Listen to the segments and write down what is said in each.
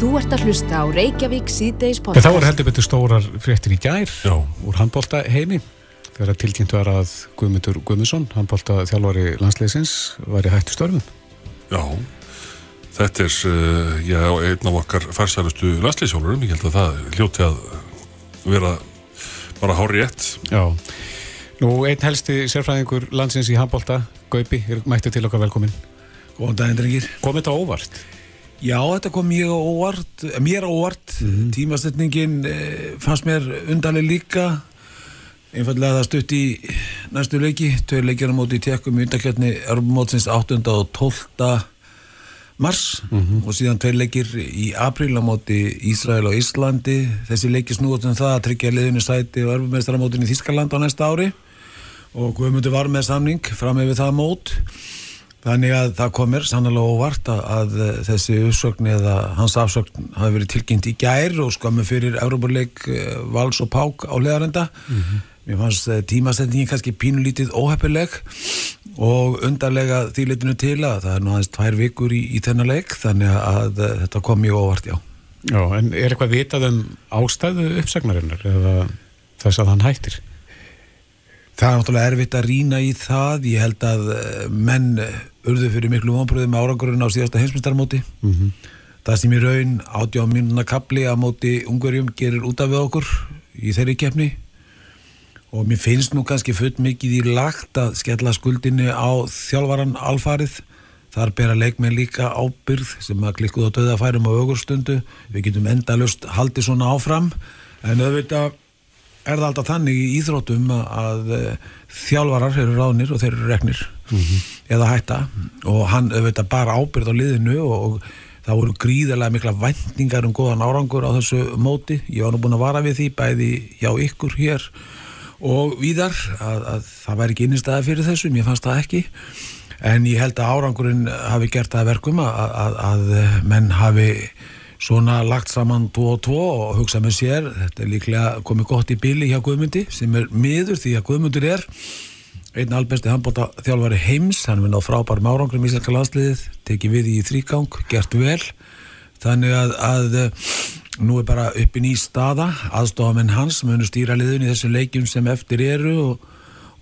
Þú ert að hlusta á Reykjavík síðdeis podcast. þá er heldur betur stórar fréttir í gær Já. úr handbólta heimi þegar tilkynnt var að Guðmundur Guðmundsson, handbólta þjálfari landsleisins, var í hættu störfum. Já, þetta er uh, já, einn af okkar færsælustu landslýsjólurum, ég held að það hljóti að vera bara hári rétt. Já. Nú, einn helsti sérfræðingur landsins í handbólta, Gaupi, er mættið til okkar velkomin. Góðan daginn, drengir. Komið þetta óvart? Já, þetta kom mjög óvart, mér óvart. Tímasetningin eh, fannst mér undarlega líka. Einfallega það stutt í næstu leiki. Tveir leikir á móti í tekkum í undakjötni Örmótsins 8. og 12. mars og síðan tveir leikir í apríl á móti Ísrael og Íslandi. Þessi leiki snúast um það að tryggja liðinu sæti og örmumestramótin í Þískaland á næsta ári og Guðmundur var með samning fram yfir það mót. Þannig að það komir sannlega óvart að, að eh, þessi uppsögn eða hans afsögn hafi verið tilkynnt í gær og skömmu fyrir Európarleik Vals og Pák á leðarenda. Mér fannst eh, tímasendingin kannski pínulítið óheppileg og undarlega því litinu til að það er nú aðeins tvær vikur í, í þennan leik þannig að eh, þetta kom mjög óvart, já. Já, en er eitthvað vitað um ástæðu uppsagnarinnar eða þess að hann hættir? Það er náttúrulega erfitt að rýna í það. Ég held að eh, menn eh, urðu fyrir miklu vonbröðum árangurinn á síðasta heimsmyndstarmóti. Mhm. Það sem í raun átjá mínuna kapli að móti ungverjum gerir út af við okkur í þeirri keppni og mér finnst nú kannski full mikið í lagt að skella skuldinni á þjálfaran alfarið þar bera leikmenn líka ábyrð sem að klikkuð á döðafærum á augurstundu við getum endalust haldið svona áfram en auðvitað er það alltaf þannig í íþróttum að, að eh, þjálfarar eru ránir og þeir eru reknir eða hætta. Og hann auðvitað bara ábyrð á liðinu og, og það voru gríðarlega mikla væntingar um góðan árangur á þessu móti. Ég var nú búin að vara við því bæði hjá ykkur hér og víðar að, að það væri ekki innistæða fyrir þessu mér fannst það ekki. En ég held að árangurinn hafi gert það að verkum að, að, að menn hafi svona lagt saman 2 og 2 og hugsa með sér, þetta er líklega komið gott í bíli hjá Guðmundi sem er miður því að Guðmundur er einn albesti handbóta þjálfari heims hann við náð frábærum árangrum í Íslandska landsliðið tekið við í þrýgang, gert vel. Þannig að, að eh, nú er bara uppi ný staða. Aðstofamenn hans munu stýra liðun í þessum leikjum sem eftir eru og,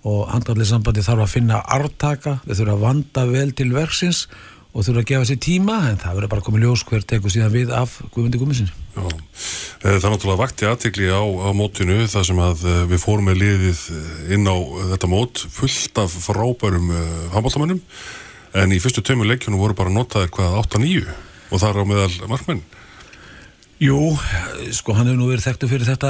og handallið sambandi þarf að finna artaka, þau þurfa að vanda vel til verksins. og þurfa að gefa sér tíma en það verður bara komið ljós hver tekur síðan við af Guðmundi Guðmundsson Já. Eh, Það er náttúrulega vakti aðtekli á, á mótinu þar sem að eh, við fórum með liðið eh, inn á þetta mót fullt af frábærum uh, handbóltamönnum en í fyrstu tveimur leikjunum voru bara notaðir hvað 8-9 og það er á meðal markmenn. Jú, sko hann hefur nú verið þekktu fyrir þetta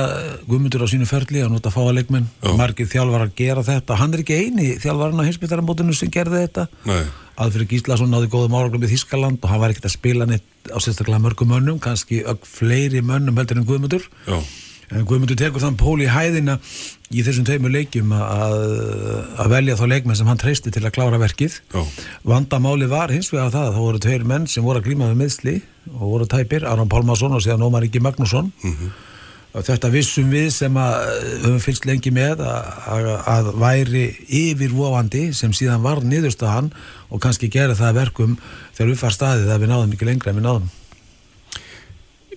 Guðmundur á sínu ferli að nota fáa leikmenn. Já. margir þjálfar að gera þetta. Hann er ekki eini þjálfarinn á hinsbyttaramótinu sem gerði þetta. Nei, Alfred Gíslason náði góðum áraglum í Þískaland og hann var ekkert að spila neitt á sérstaklega mörgum mönnum kannski fleiri mönnum heldur en Guðmundur. Já, Guðmundur tekur þann pól í hæðina í þessum tveimur leikjum að, að velja þá leikmenn sem hann treysti til að klára verkið. Já, Vandamáli var hins vegar það að það voru tveir menn sem voru að glíma við meðsli og voru tæpir, Aron Pálmarsson og síðan Ómar Ingi Magnússon. Og þetta vissum við sem að höfum fylgst lengi með að, að, að væri yfirvofandi sem síðan var niðurstaðan og kannski gera það að verkum þegar við far staðið að við náðum ekki lengra en við náðum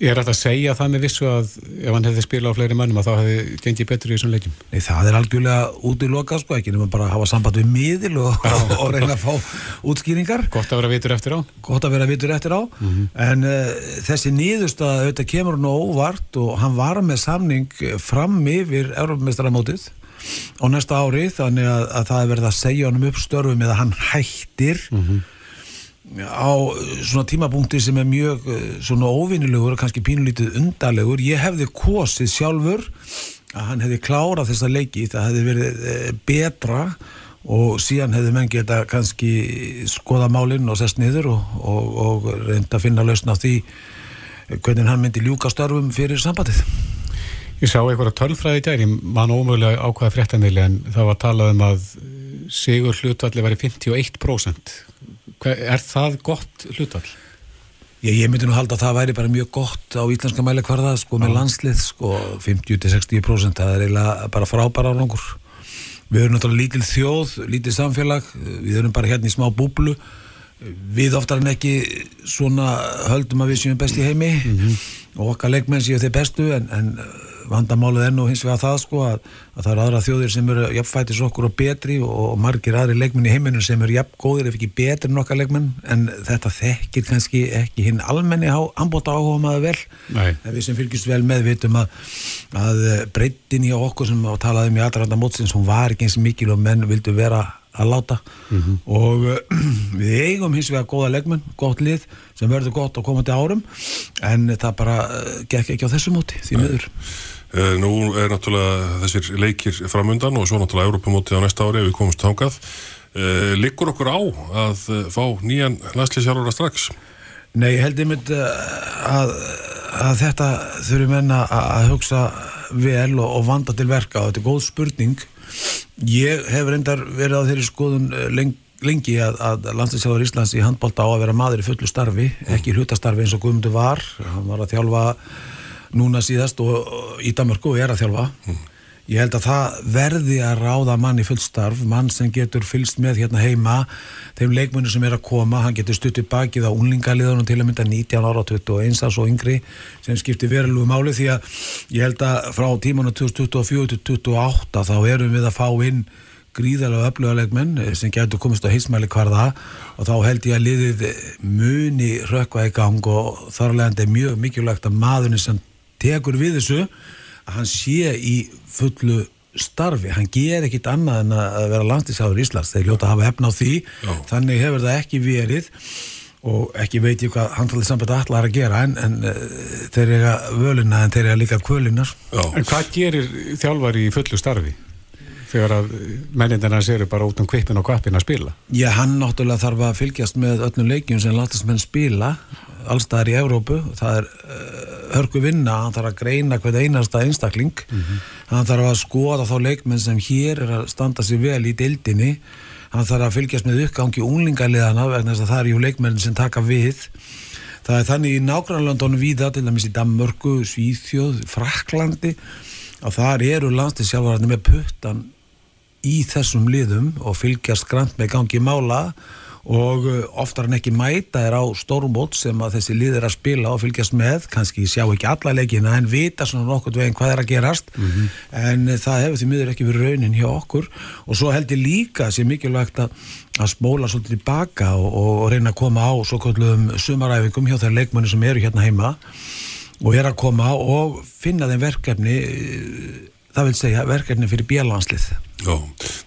Er þetta að segja það með vissu að ef hann hefði spilað á fleiri mannum að þá hefði gengið betur í þessum leikjum? Nei, það er algjörlega út í loka sko, ekki nema bara að hafa samband við miðil og, og reyna að fá útskýringar. Gott að vera vitur eftir á? gott að vera vitur eftir á. En uh, þessi nýðustað auðvitað kemur nú óvart og hann var með samning fram yfir Európameistaramótið á næsta ári þannig að, að það er verið að segja honum upp störfum eða hann hættir á uh, svona tímapunkti sem er mjög uh, svona óvinnilegur og kannski pínulítið undarlegur. Ég hefði kosið sjálfur að hann hefði klárað þessa leiki. Það hefði verið uh, betra og síðan hefði menn geta kannski skoða málinn og sest niður og, og, og reynda að finna lausna á því hvernig hann myndi ljúka störfum fyrir sambandið. Ég sá einhverja tölfræði í gær, ég man ómögulega ákvaða fréttamili en það var talað um að sigur hlutvalli væri 51%. Hva- Er það gott hlutvall? Ég, ég myndi nú halda að það væri bara mjög gott á íslenska mælikvarða, sko, með landslið, sko, 50-60%, það er eiginlega bara frábæra árangur. Við erum náttúrulega lítil þjóð, lítil samfélag, við erum bara hérna í smá búblu, við oftar en ekki svona höldum að við séum best í heimi og okkar leikmenn séu þeir bestu en, en vandamálið enn og hins vegar það sko að, að það eru aðra þjóðir sem eru jafnfætis okkur og betri og, og margir aðri leikmenn í heiminu sem eru jafn góðir ef ekki betri en okkar leikmenn en þetta þekkir kannski ekki hinn almenni ámbóta áhuga maður vel Nei. en við sem fylgjast vel með vitum að, að breytin í okkur sem talaðum í aðranda mótsins hún var ekki eins mikil og menn vildu vera að láta. Og uh, við eigum hins vegar góða leikmenn, gott lið sem verður gott á komandi árum en það bara uh, gekk ekki á þessu móti því miður. Eh, Nú er náttúrulega þessir leikir framundan og svo náttúrulega Europamótið á næsta ári ef við komumst þangað. Eh, Liggur okkur á að fá nýjan landslýsjálfara strax? Nei, ég held einmitt uh, að, að þetta þurfum menn að, að hugsa vel og, og vanda til verka og þetta er góð spurning ég hef reyndar verið á þeirri skoðun uh, lengi lengi að, að landslýsjálfur Íslands í handbólta á að vera maður í fullu starfi ekki hlutastarfi eins og Guðmundur var. Hann var að þjálfa núna síðast og, í Danmarku og er að þjálfa ég held að það verði að ráða mann í fullstarf, mann sem getur fylst með hérna heima, þeim leikmennu sem er að koma, hann getur stuttið bakið á unlingaliðunum til að mynda 19 ára 21 árs og yngri, sem skiptir verulegu máli því að ég held að frá tímanu 2024 til 2028 þá erum við að fá inn gríðarlega öfluga leikmenn sem getur komist á heismæli hvarða og þá held ég að liðið muni rökkva í gang og þarlegandi er mjög mikilvægt að maðurinn sem tekur við þessu að hann sé í fullu starfi, hann ger ekkit annað en að vera landslýsáður í Íslands þeir hljóta að hafa hefna á því, Já. þannig hefur það ekki verið og ekki veit ég hvað handlið samband allar að gera en, en uh, þeir eiga völuna en þeir eiga líka kvölinar Já, En hvað gerir þjálfari í fullu starfi? Þegar að mennindarna séru bara út um kvipin og kvapin að spila. Já, hann náttúrulega þarf að fylgjast með öllum leikjum sem landslýsmenn spila allstaðar í Evrópu, það er uh, hörku vinna, hann þarf að greina hvern einasta einstakling, hann þarf að skoða þá leikmenn sem hér er að standa sér vel í deildinni. Hann þarf að fylgjast með uppgangi unglingaliðana vegna þess að það er jú leikmenn sem taka við. Það er þannig í nágrannlöndunum víða, til dæmis í Danmörku, Svíþjóð, Fraklandi að þar eru landslýsjálfararnir með puttan í þessum liðum og fylgjast grannt með gangi mála. og uh, oftar en ekki mæta er á stórumót sem að þessi lið er að spila og fylgjast með, kannski sjá ekki alla leikina en vita svona nokkur veginn hvað er að gerast. En uh, það hefur því miður ekki verið raunin hjá okkur. Og svo held ég líka að sé mikilvægt að, að spóla svolítið tilbaka og, og, og reyna að koma á svo kvöldluðum sumaræfingum hjá þær leikmenni sem eru hérna heima. Og er að koma og finna þeim verkefni uh, það vil segja verkefni fyrir bjölanslið já.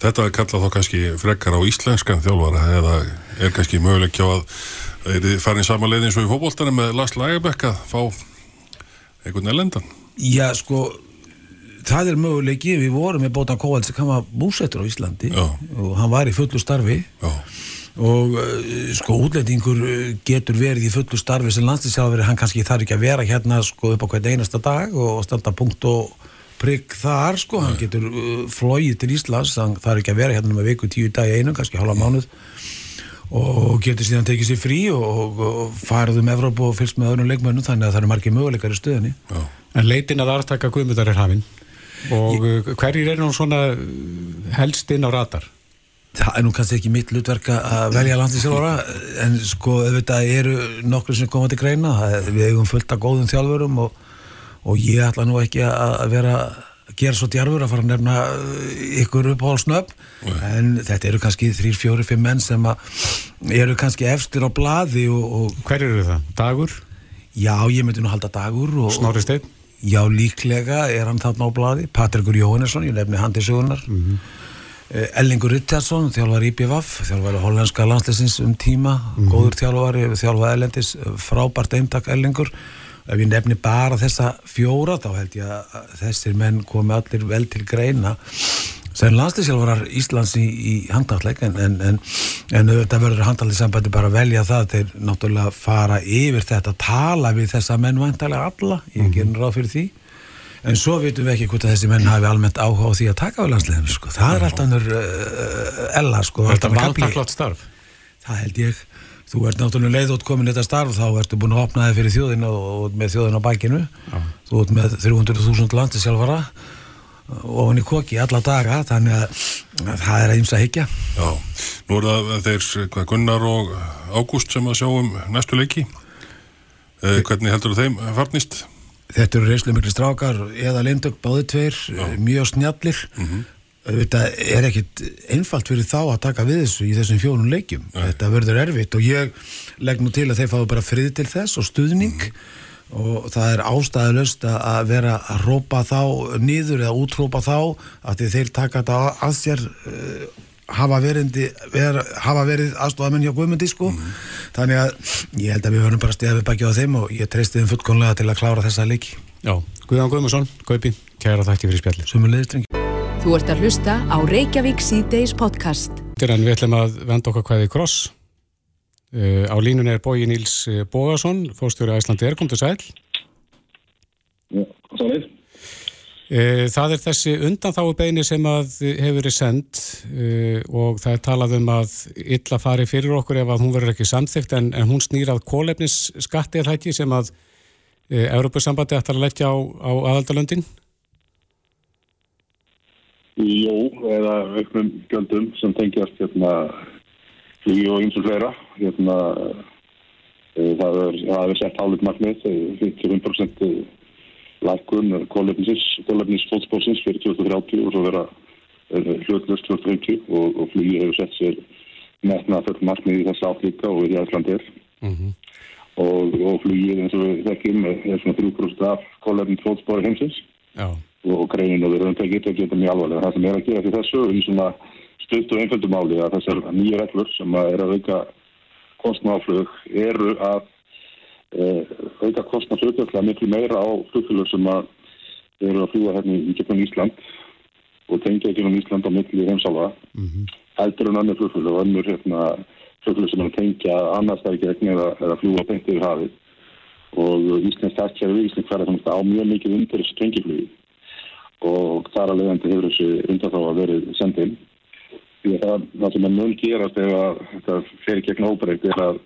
Þetta er kallað þá kannski frekar á íslenskan þjálfara eða er kannski möguleik hjá að er þið farin saman leið eins og í fótboltanum með Lars Lagerbäck að fá einhvern elendan? Já, sko, það er möguleiki, við vorum með Bótan Kóvalds sem var búsettur á Íslandi Já. og hann var í fullu starfi Já, og uh, sko útlendingur uh, getur verið í fullu starfi sem landslýsjálfur, hann kannski þarf ekki að vera hérna sko upp á hvern einasta dag og standa punkt og prigg þar sko, hann getur uh, flóið til Íslands, hann þarf ekki að vera hérna með viku tíu dag í einu, kannski hálfa mánuð. Og getur síðan tekið sér frí og, og, farið um Evrópu og fylgst með öðrum leikmönnum þannig að það eru margir möguleikar í stöðinni já, En leitin að aðstaka guðmyndar er hafinn og ég... hverjir er nú svona uh, helst inn á ratar? Það er nú kannski ekki mitt hlutverk að velja landslýsjálfara en sko auðvitað eru nokkur sem koma til greina. Það- við eigum fullt af góðum þjálfurum og, og ég ætla nú ekki að vera að gera svo djarfur að fara að nefna uh, ykkur uppáhalsnöfn en þetta eru kannski þrýr, fjóri, fimm menn sem að eru kannski efstir á blaði og, og Hverjir eru það? Dagur? já, ég myndi nú halda dagur og, Snorri Steinn? Já, líklega er hann þarna á blaði. Patrikur Jóhannesson, ég nefni hann til sögunar mm Ellingur Rittersson þjálfar IPVAF, þjálfar hollandska landsleisins um tíma, góður þjálfari þjálfar Ellendis, frábært eintak Ellingur, ef ég nefni bara þessa fjóra, þá held ég að þessir menn komi allir vel til greina sem landsleisjálfarar Íslands í, í handalleg en, en, en, en þetta verður handalleg sambandi bara að velja það þeir náttúrulega fara yfir þetta tala við þessa menn væntalega alla, ég gerir ráð fyrir því En svo veitum við ekki hvort að þessi menn hafi almennt áhuga á því að taka á landsliðinu, sko. Það er alltaf annur uh, ella, sko. Er þetta allt annað kafli. valdaklart starf? Það held ég. Þú ert náttúrulega leið út komin þetta starf, þá ertu búin að opna þig fyrir þjóðinu og, og með þjóðinu á bækinu. Já. Þú ert með 300.000 landisjálfara ofan í koki alla daga þannig að, að það er að higgja Já, nú er það þeir hvað, Gunnar og Ágúst sem að sjá um næstu leiki eh, hvernig heldur þeim farnist? Þetta eru reyslu miklu strákar eða lindök báði tveir, Já. mjög snjallir mm -hmm. Þetta er ekkit einfalt fyrir þá að taka við þessu í þessum fjónum leikjum, Nei. þetta verður erfitt og ég legg nú til að þeir fáu bara frið til þess og stuðning mm og það er ástæðilust að vera að rópa þá nýður eða útrópa þá að þeir taka þetta að sér uh, hafa, verindi, ver, hafa verið aðstofamenn hjá Guðmundi sko. Mm þannig að ég held að við verðum bara stíðað við baki á þeim og ég treysti þeim fullkonlega til að klára þessa leiki. Já, Guðan Guðmusson, Gaupi, kæra þætti fyrir spjalli Sumulegistrengi Þú ert að hlusta á Reykjavík C-Days podcast En við ætlum að venda okkar hvaðið kross Uh, á línun er bóji Níls eh, Bógarsson, fórstjóri Æslandi er, kom til sæl. Já, sælið. Uh, það er þessi undanþáu beini sem að hefur verið sendt uh, og það er talað um að illa fari fyrir okkur ef að hún verður ekki samþygt en, en hún snýrað kólefnis skattiðhætti sem að Európa-sambandi ætlar að leggja á, á aðaldalöndin. Jó, eða auknum göndum sem tengjast hérna flugi og eins og fleira hérna e, það er sett hálfut markmið 55% lækun kólefnisfótspórsins fyrir 2030 og svo vera hlutlust 2050 og, og flugi hefur sett sér metna full markmið í þess aflíka og í Æslandir mm -hmm. og, og flugið eins og við þekkjum er svona 3% af kólefnisfótspóri heimsins Já. Og greinin og við erum tekið þetta geta mjög alvarlega. Það sem er að gera því þessu í svona stutt og einföldum áli að þessar nýja reglur sem að er að auka kostnáflug eru að uh, auka kostnáfluglega miklu meira á flugfélög sem að eru að fljúa hérna í gegnum Ísland og tengja gegnum Ísland á miklu heimsála mm -hmm. heldur en annir flugfélög og annir hérna, flugfélög sem er að tengja annars það ekki ekki eða, eða fljúa beint yfir hafið. Og Íslands takkjæri færði þannig að á mjög mikið undir þessu tengiflugi og þar að leiðandi hefur þessu undan þá að verið sendið því að það, það sem að mun gerast ef að það fer gegn óbreykt er að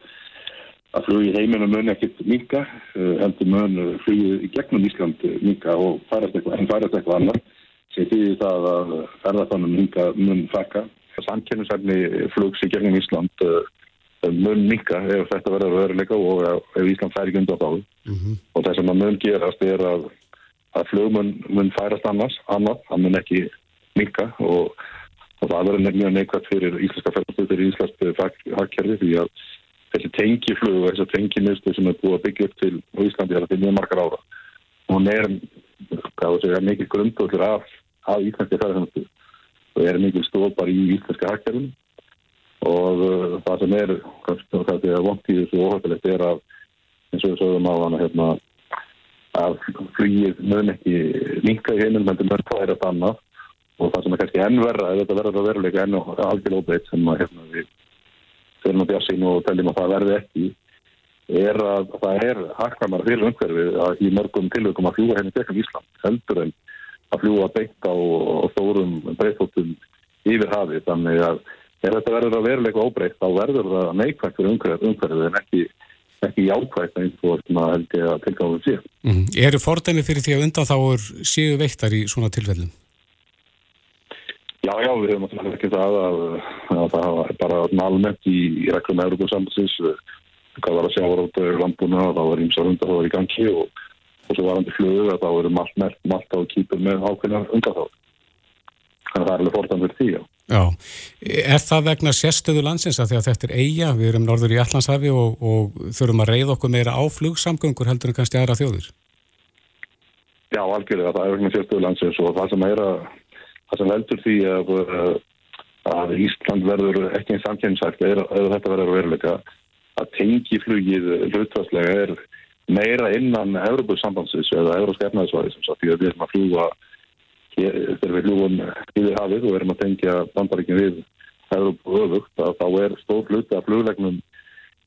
að flugi heiminu mun ekkert minka heldur eh, mun flugi gegnum Ísland minka og færast eitthvað en færast eitthvað annar sem því það að ferðarfannum minka mun fakka Samkynnsefni flugs í gegnum Ísland uh, mun minka ef þetta verður að vera leika og ef Ísland fær ekki undan þá mm -hmm. og það sem að mun gerast er að, að flug mun, færast annars annars, það mun ekki minka og og það verður mjög neikvægt fyrir íslenska ferðarstöldur í íslenska hagkerfi því að þessi tengiflug og þessi tenginustu sem er búið að byggja upp til Íslandi er þetta mjög margar ára. Og hún er, er mikið grundvöldur af, af íslenska ferðarstöldur og er mikið stópar í íslenska hagkerfin og uh, það sem er það er vond í þessu óhættilegt er að eins og við sögum á hana hérna, að flugið mun ekki minka í heinum en það mun það er að annað og það sem er kannski ennverða ef þetta verður að veruleika enn og algjörlega óbreytt sem að hérna, við fyrir að bjassin og teljum að það verði ekki er að það er hakkamar fyrir umhverfið að í mörgum tilvökum að fljúa henni tekum Ísland heldur en að fljúa beint á, á stórum breytóttum yfir hafi þannig að ef þetta verður að veruleika óbreytt þá verður það neikvægt fyrir umhverfið en ekki ekki jákvægt eins og held ég að tilgáðum síðan. Mm. Eru fordæmi fyrir því að undan þá er síðu veittar í svona tilfellum? Já, já, við hefum alltaf ekki það að, að það er bara almennt í, í reglum Európa-sambansins hvað var að sjá ára út af landbúna og þá var ímsa hundar það var í gangi og, og svo var hann til flögu að þá eru malt mert, malt á kýpur með ákveðna hundar þá. Þannig að það er alveg forðan fyrir því, já. Já, er það vegna sérstöðu landsins að því að þetta er eiga, við erum norður í Allandshafi og, og þurfum að reyða okkur meira á flugsamgöngur heldur en kannski aðra þjóður? Já, algjörlega, það er vegna sérstöðu landsins og það sem að það sem veldur því að, að Ísland verður ekki einn samkynnsækt eða þetta verður veruleika að tengiflugið hlutværslega er meira innan Európa-sambandsins eða Európska efnaðisvæði sem sagt því að við erum að fljúa þegar við fljúum yfir hafið og erum að tengja bandaríkin við Európa öfugt að þá er stór hluti af fluglegnum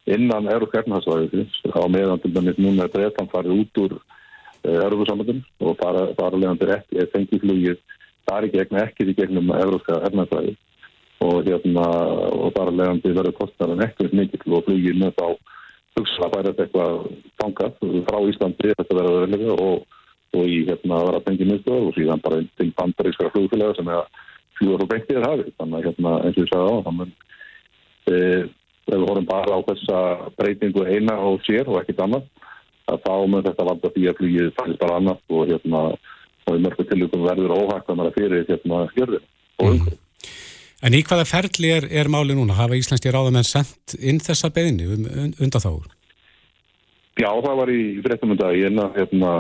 innan Európska efnaðisvæði á meðan til dæmis núna er Breitland farið út úr Európa-sambandin og fara, fara leðandir ekki tengiflugið það er ekki egna ekkert í gegnum európska efnæðsvæði og hérna og þar leðandi verður kostnar en ekkert mikill og flugir með þá hugsa að færa þetta eitthvað tangað frá Íslandi þetta verður verðilega og, og í hérna að vera tengið miðstöðar og síðan bara til bandarískara flugfélaga sem er að fljúa svo beintið er hafið. Þannig að hérna eins og ég sagði á, þannig að e, ef við horfum bara á þessa breytingu eina og sér og ekkit annað, að þá með þetta valda því að flugið fannst bara annað og hérna og í mörgum tilvíkum verður óhægt að maður fyrir hérna skjörðin og Mhm. umhverfið. En í hvaða ferli er, er máli núna? Hafa íslenski ráðamenn sendt inn þessa beðinni um undanþáur? Já, það var í fréttum um dag í enna, hérna,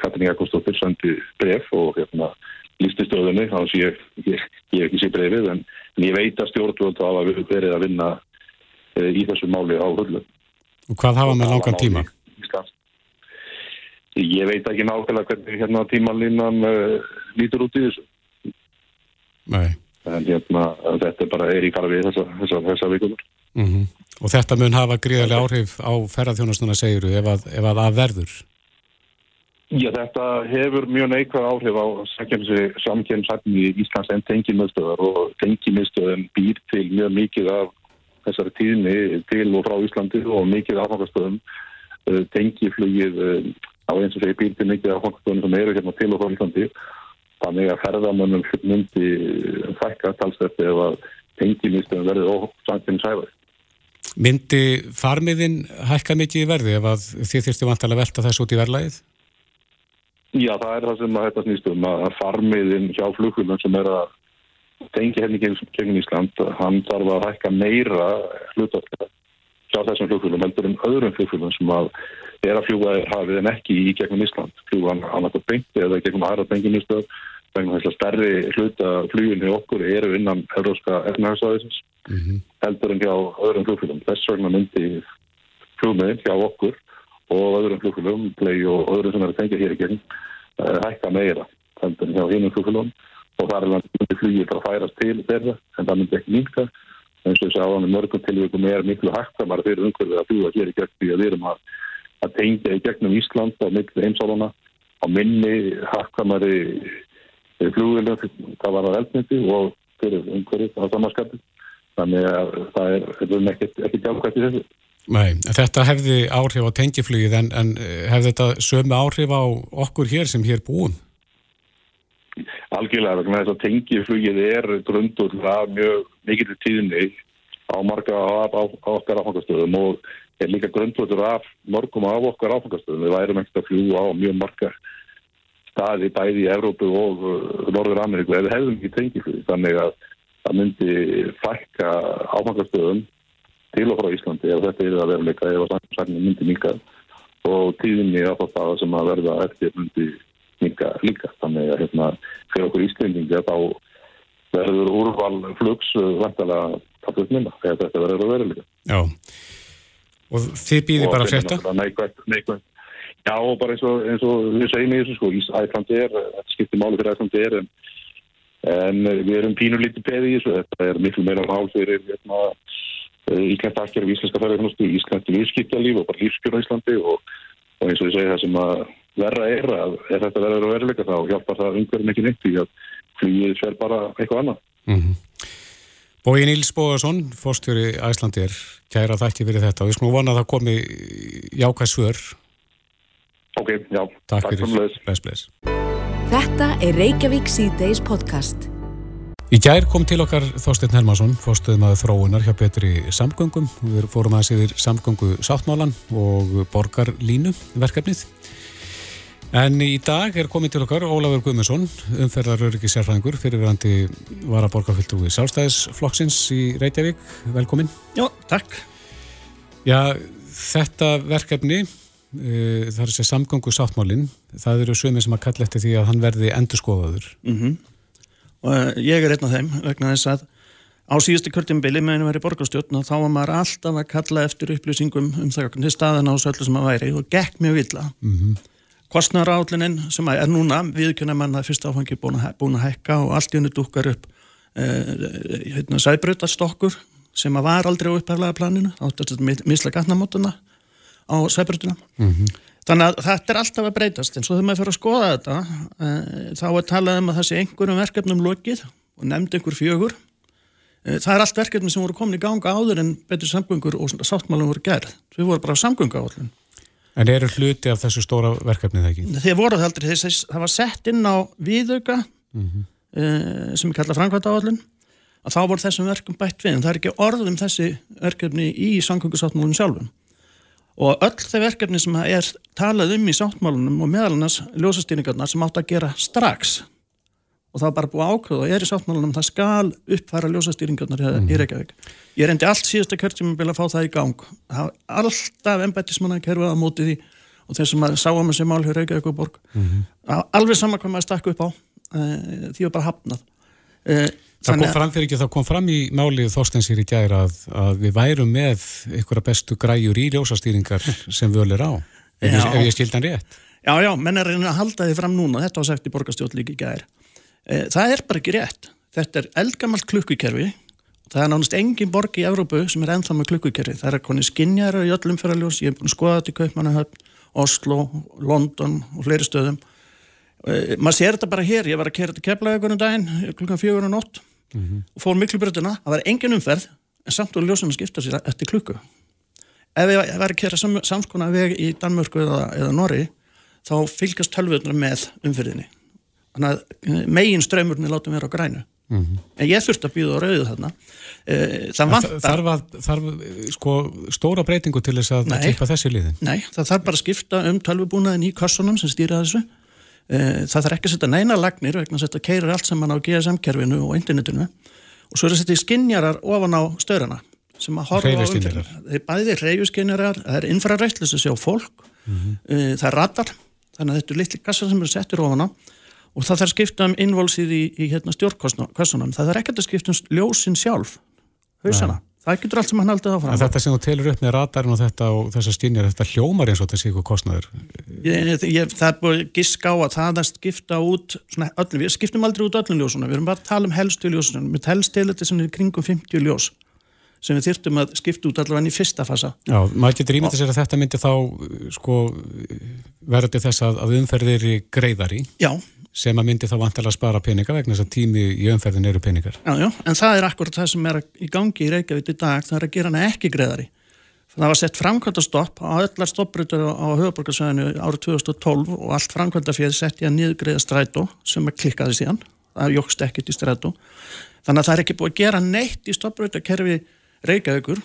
Katrin Jakobsdóttir sendi bref og hérna lísti stöðunni, þannig að ég, ég, ég ekki sé brefið, en, en ég veit að stjórnvöld hafa verið að vinna e, í þessu máli á hullu. Og hvað hafa með langan tíma? Ég veit ekki nákvæmlega hvernig hérna tímalínan uh, lítur út í þessu, Nei. en hérna þetta bara er í fara við þessa, þessa, þessa vikunar. Mm Og þetta mun hafa gríðarlega áhrif á ferðarþjónastuna segiru ef að, ef að að verður. Já, þetta hefur mjög neikvæð áhrif á samkjörnsætni í Íslands en tengimiðstöðar og tengimiðstöðin býr til mjög mikið af þessari tíðni til og frá Íslandi og mikið afhangastöðum tengiflugið á eins og segi býr til mikið afhangastöðum sem eru hérna til og frá Íslandi þannig að ferðamönnum myndi fækka talsverði ef að tengimiðstöðin verði ósamkjörnsæfari. Myndi farmiðin hækka mikið í verði ef að þið þurftu vantilega að velta þessu út í verðlægið? Já, það er það sem að þetta snýst um að farmiðin hjá flugfélagum sem er að tengja henni gegn Ísland, hann þarf að hækka meira hlutaflega hjá þessum flugfélagum heldur en öðrum flugfélagum sem að er að fljúa hafið en ekki í gegnum Ísland. Fljúa hann annað beinti eða gegnum aðra benginistöð þess að stærri hluta fluginu okkur eru innan mm -hmm. heldur en hjá öðrum flugfélagum. Þess vegna myndi flugmiðin hjá okkur og öðrum flugfélagum, play og öðrum sem er að tengja hér í gegn hækka meira heldur en hjá hinnum flugfélagum og það er myndi flugið bara að færast til þeirra en það myndi ekki minka eins og þess að áðan mörgum tilvíkum er miklu hækkamar fyrir umhverfið að fljúa hér í gegn því að við erum að, að tengja í gegnum Ísland á miklu heimsáluna á minni hækkamari flugvélum, það var að eldmyndi og fyrir umhverfið á samanskapin þannig að það er, ekki jákvæmt í þessu. Nei, þetta hefði áhrif á tengiflugið en, en hefði þetta sömu áhrif á okkur hér sem hér búum? Algjörlega, þess að tengiflugið er grundur af mjög mikilvægt tíðinni á marga á, á, á okkar áfangastöðum og er líka grundvöldur af mörgum af okkar áfangastöðum. Við værum ekkert að fljúa á mjög marga staði bæði í Evrópu og uh, Norður Ameríku eða hefðum ekki tengiflugið. Þannig að það myndi fækka áfangastöðum til og frá Íslandi ef þetta er að veruleika ef að samsækning myndi minka og tíðinni á það sem að verða eftir myndi minka líka. Þannig að hérna, fyrir okkur Íslendingi þá verður úrval flugs vantalega tapast minna ef þetta verður að veruleika. Já, og þið býðir bara að frétta? Neikvægt, neikvægt. Já, bara eins og, eins og við segjum í þessu sko, Íslandi er, þetta skiptir máli fyrir Íslandi er en, en við erum pínur lítið peði í þessu, þetta er miklu meira mál fyrir hérna, Íslands aðgerð af íslenska ferðarfjónustu, Íslands lífskiptalíf og bara lífskjör á Íslandi og, og eins og ég segi það sem að verra er að ef þetta verður að veruleika þá hjálpar það umhverjum ekki neitt því að flýið fer bara eitthvað annað. Mm -hmm. Bói Níls Bóðarsson, fórstjóri Æslandir, kæra þakki fyrir þetta og við skulum vona að það komi jákvæð svör. Ok, já. Takk, takk fyrir. Bless, bless. Þetta er Reykjavík C-Days podcast. Í gær kom til okkar Þorstein Helmarsson, fórstuðum að þróunar hjá betri samgöngum. Við fórum aðeins yfir samgöngu sáttmálan og borgarlínu verkefnið. En í dag er komið til okkar Ólafur Guðmundsson, umferðaröryggi sérfræðingur, fyrirverandi varaborgarfylgtrúi Sálstæðisflokksins í Reykjavík. Velkomin. Já, takk. Já, þetta verkefni, uh, það er sér samgöngu sáttmálinn, það eru sömið sem að kalla eftir því að hann verði endurskoðaður. Mm -hmm. Og ég er einn af þeim vegna þess að á síðustu kjörtjumbili meðan í borgarstjórn og þá var maður alltaf að kalla eftir upplýsingum um það hvernig staðan á söllu sem að væri og gekk mjög illa. Mm -hmm. Kostnaraállinin sem er núna viðkjöna manna fyrst áfangi búin að, búin að hekka og allt í hennu dúkar upp eh, hérna, sæbrutastokkur sem að var aldrei á upphæflaga planinu áttast að misla gatnamótuna á sæbrutuna. Mm -hmm. Þannig að þetta er alltaf að breytast en svo þegar maður fyrir að skoða þetta e, þá er talað um að það sé einhverjum verkefnum lokið og nefnd einhver fjögur. E, það er allt verkefni sem voru komin í ganga áður en betur samgöngur og sáttmálum voru gerð. Við vorum bara á samgöngu áallin. En eru hluti af þessu stóra verkefnið ekki? Þeir voru það aldrei, það var sett inn á viðauka mm -hmm. uh, sem er kallað framkvæmta áallun að þá voru þessum verkum bætt við en það er ekki orðum þessi verkefni í samgöngusáttmálunum sjálfum og öll þau verkefni sem er talað um í sáttmálunum og meðalannars ljósastýringarnar sem átt að gera strax og það var bara búið ákvöð og er í sáttmálunum það skal uppfæra ljósastýringarnar mm. í Reykjavík. Ég reyndi allt síðasta kjörtjum að fá það í gang. Það var alltaf embættismanna kerfið á mótið því og þeir sem sáum þessi mál hér Reykjavík og borg mm -hmm. alveg saman hvað maður stakk upp á uh, því var bara hafnað uh, Það kom fram fyrir ekki, það kom fram í málið þóstensir í gæra að, að við værum með að bestu græjur í ljósastýringar sem við öllum á ef ef ég skildan rétt. Já, já, menn er reyna að halda því fram núna þetta var sagt í borgastjótt líka í gæra e, það er bara ekki rétt. Þetta er eldgamalt klukkukerfi. Það er nánast engin borg í Európu sem er ennþá með klukkukerfi. Það er að koni skinnjara í öllum fyrirljós ég hef búin að skoða þetta í Kaupmannahöfn Oslo, London og fleiri stöðum. Uh, maður sér þetta bara hér. Ég var að kera þetta keflaðið daginn klukkan fjögur og nótt mm -hmm. og fór miklu brötuna það var engin umferð en samt og ljósum að skipta sér eftir klukku. Ef ég var að kera sam, samskona veg í Danmörku eða, eða Norri þá fylgast tölvöðunar með umferðinni. Þannig að eh, megin ströymurni látum vera á grænu. Mm -hmm. en ég þurfti að býða á rauðu þarna. Eh, það vantar þarf, að, þarf sko, stóra breytingu til þess að klippa þessi liðin? Nei, það þarf bara að skipta um tölvubúnaðin í kassunum sem stýra þessu það þarf ekki að setja neina lagnir vegna að þetta keirir allt saman á GSM-kerfinu og internetinu. Og svo er það að setja skinjarar ofan á störana sem að horfa á umfjörðinu það er bæðið reyjuskinjarar, það er infrarættlis að sjá fólk. Mm -hmm. það er radar þannig að þetta er litli kassar sem eru settir ofan á. Og það þarf skipta um innvolsið í, í hérna, stjórnkossunum, það þarf ekkert að skipta um ljósin sjálf, hausana. Nei. Það getur allt sem hann haldið áfram. Þetta sem þú telur upp með radarinn og þetta og þessar stínjar þetta hljómar eins og þetta sé ég, ég, Það er búin gisk á að það að skipta út svona, öllum, við skiptum aldrei út öllum ljósuna við erum bara að tala um helstu ljósuna við telst til þetta sem er kringum 50 ljós sem við þyrtum að skipta út allavega í fyrsta fasa. Já, maður getur ímyndið sér að þetta myndi þá sko, verði þess að, að umferðir greiðari. Já sem að myndi þá vantilega að spara peninga vegna þess að tími í umferðin eru peningar. Já, já, en það er akkurat það sem er í gangi í Reykjavík í dag, það er að gera hana ekki greiðari. Það var sett framkvæmdastopp á öllar stoppbrytur á höfuborgarsvæðinu árið 2012 og allt framkvæmdafér sett í að niðugreiða strætó sem að klikkaði síðan, það jókst ekkit í strætó. Þannig að það er ekki búið að gera neitt í stoppbrytarkerfi Reykjavíkur,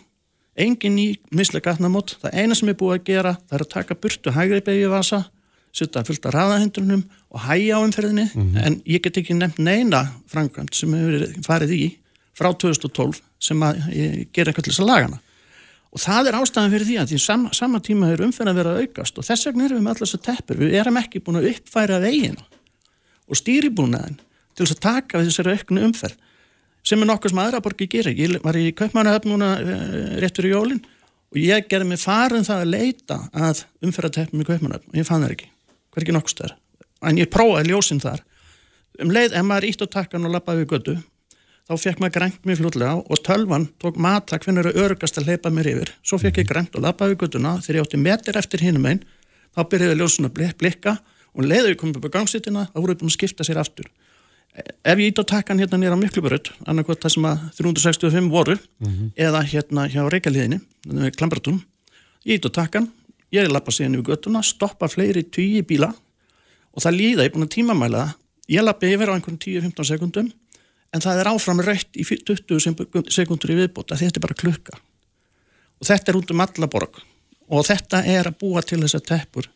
engin ný mislega gatnamót, það eina sem er búið að gera það er að taka burtu hægri begju vasa setja fullt af raðahindrunum og hæja á umferðinni mm -hmm. en ég get ekki nefnt neina framkvæmt sem hefur farið í frá 2012 sem að gera eitthvað til þess að lagana og það er ástæðan fyrir því að því sama, sama tíma er umferðin vera að aukast og þess vegna erum við með allars að teppur, við erum ekki búin að uppfæra vegina og stýribúnaðin til þess að taka við þessari auknu umferð sem er nokkuð sem aðra borgi gerir ég var í Kaupmannahöfn núna uh, rétt fyrir jólinn og ég gerði mig farin það að leita að umferðateppum í Kaupmannahöfn og ég fann það ekki hverkið nokkstæðar en ég prófaði ljósinn þar. Um leið, ef maður ítt á takkan og lappaði við götu þá fekk maður grænt mér fljóðlega og tölvan tók mata hvernig eru örgast að leipa mér yfir. Svo fekk ég grænt og lappaði við götuna. Þegar ég átti metir eftir hinum einn þá byrjaði ljósinn að blikka og leiði við komum upp á gangsittina þá voru við búin að skipta sér aftur. Ef ég ítt á takkan hérna nýra Mikluburut annarkot það sem að 365 voru mm -hmm. eða hérna hjá Reykjaliðinni Klambratún, ég ítt á takkan ég lappa síðan yfir göttuna, stoppa fleiri tíu bíla og það líða, ég er búin að tímamæla ég lappi yfir á einhvern 10-15 sekundum en það er áfram raukt í 20 sekundur í viðbót að þetta er bara klukka. Og þetta er út um alla borg. Og þetta er að búa til þess að teppur.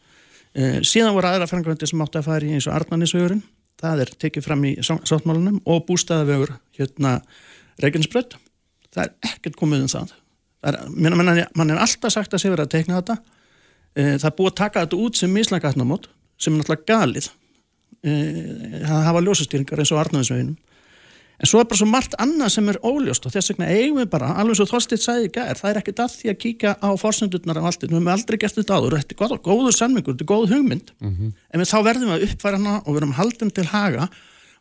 Eh, síðan voru aðra frangvöndir sem átti að fara í eins og Arnanisvegurinn það er tekið fram í sáttmálunum og bústæðavegur hérna Reykjanesbrödd það er ekkert komið um það, það er, mann er alltaf sagt að sé verið að teikna þetta. Eh, það er búið að taka þetta út sem mislangatnamót sem er náttúrulega galið. Eh, það hafa ljósastýringar eins og Arnáðinsveginum en svo er bara svo margt annað sem er óljóst og þess vegna eigum við bara, alveg svo Þorstitt sagði í gær, það er ekkit að því að kíka á fórsendurnar af allt, við hefum aldrei gert þetta áður. Þetta er góð, góður sannmingur, þetta er góð hugmynd. Mm -hmm. en þá verðum við að uppfæra hana og verðum haldin til haga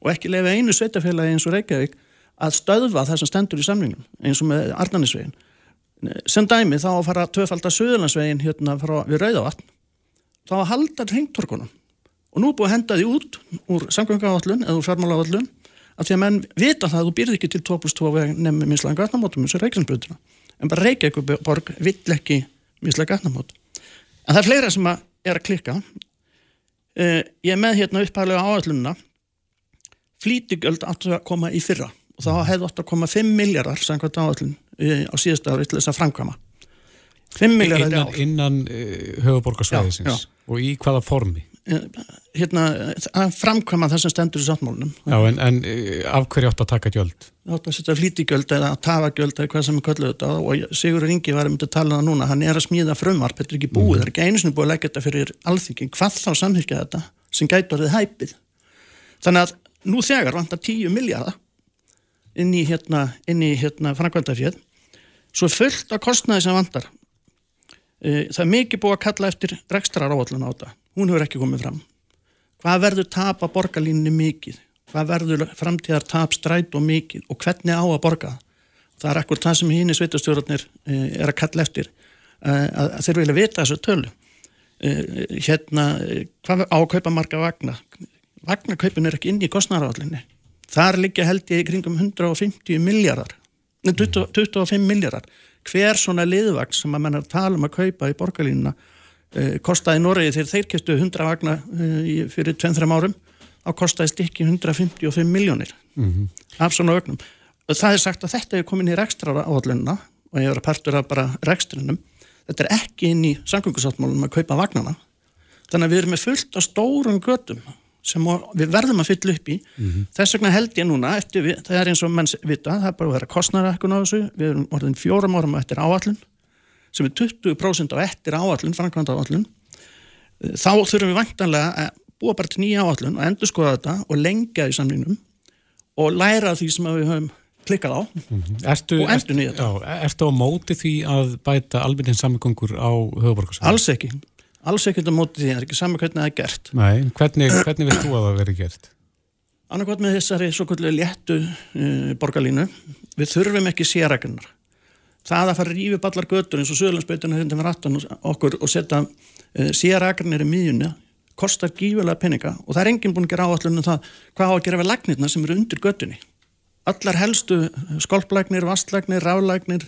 og ekki lefa einu sveitafélagi eins og Reykjavík að stöðva það sem stendur í samlingum eins og með Arnáðinsvegin sem dæmi þá að fara tvöfald að Suðurlandsvegin hérna frá, við Rauðavatn þá að halda hringtorkunum og nú búið að henda því út úr samgöngaáallun eða úr fjármálaáallun af því að menn vita það að þú býrði ekki til 2 plus 2 veginn nefnum mislega gatnamótum eins og Reykjanesbjörnuna en bara Reykjavíkuborg vill ekki mislega gatnamót En það er fleira sem að er að klikka. Uh, ég er með hérna upphæðlega áallunna. Flítigöld áttu að koma í fyrra og þá hefði átt að koma 5 miljardar samkvæmt áallun uh, á síðast ári til þess að framkvæma. 5 miljardar í Innan, ár. innan uh, höfuborgarsvæðisins Já, já. og í hvaða formi? Eh, Hérna, að framkvæma það sem stendur í sáttmálunum. Já, en, en uh, af hverju átt að taka gjöld? átt að setja flítigjöld eða tafagjöld eða hvað sem er kölluð þetta og Sigur Ingi var um þetta að tala um það núna, hann er að smíða frumvarp, þetta er ekki búið, það er ekki einu sinni búið að leggja þetta fyrir alþingi, hvað þá samþykja þetta sem gæti orðið hæpið þannig að nú þegar vantar 10 miljardar inn í hérna, hérna framkvæmdafjöð svo fullt af kostnaði sem vantar Eh, það er mikið búið að kalla eftir rekstrar áallun á þetta, hún hefur ekki komið fram. Hvað verður tap að borgarlínunni mikið? Hvað verður framtíðar tap stræt og mikið? Og hvernig á að borga? Það. er akkur það sem hínni sveitastjórnarnir er að kalla eftir. Eh, að, þeir vilja vita þessu tölu. Eh, hérna eh, hvað á að kaupa marga vagna? Vagnakaupin er ekki inn í kostnæravallinni þar liggja held ég í kringum 150 miljardar nei, 20, 25 miljardar hver svona liðvagn sem að menn er að tala um að kaupa í borgarlínuna uh, kostaði Noregi þegar þeir keftu 100 vagna uh, fyrir 2-3 árum þá kostaði stikki 155 miljónir af svona ögnum og það er sagt að þetta er komin í rekstra áallunna og ég er að partur af bara rekstrinum. Þetta er ekki inn í samgöngusáttmálum að kaupa vagnana. Þannig að við erum með fullt af stórum götum sem við verðum að fylla upp í. Þess vegna held ég núna við, það er eins og menn s- vita, það er bara að vera kostnærakkun á þessu, við erum orðin fjórum árum eftir áallun sem er 20% á eftir áallun, framkvæmda áallun þá þurfum við vantanlega að búa bara til nýja áallun og endur skoða þetta og lengja í samningnum og læra því sem við höfum klikkað á Ertu, Og endurnýja þetta. já, ertu á móti því að bæta almennin samgöngur á höfuborgarsvæðinu? alls ekki, alls ekki þetta móti því, það er ekki saman hvernig það er gert. Nei, hvernig, hvernig vilt þú að það veri gert? annarkvæmt með þessari svo kvöldu léttu uh, borgarlínu við þurfum ekki sérækjunar það að fara að rífi upp allar götur eins og Suðurlandsbeitina hérna með rattan okkur og setja uh, sérækjunir í miðjunni kostar gífulega peninga og það er enginn búin að gera áallunum það hvað á að gera við lagnirna sem eru undir götunni. Allar helstu skolplæknir, vastlæknir, rálæknir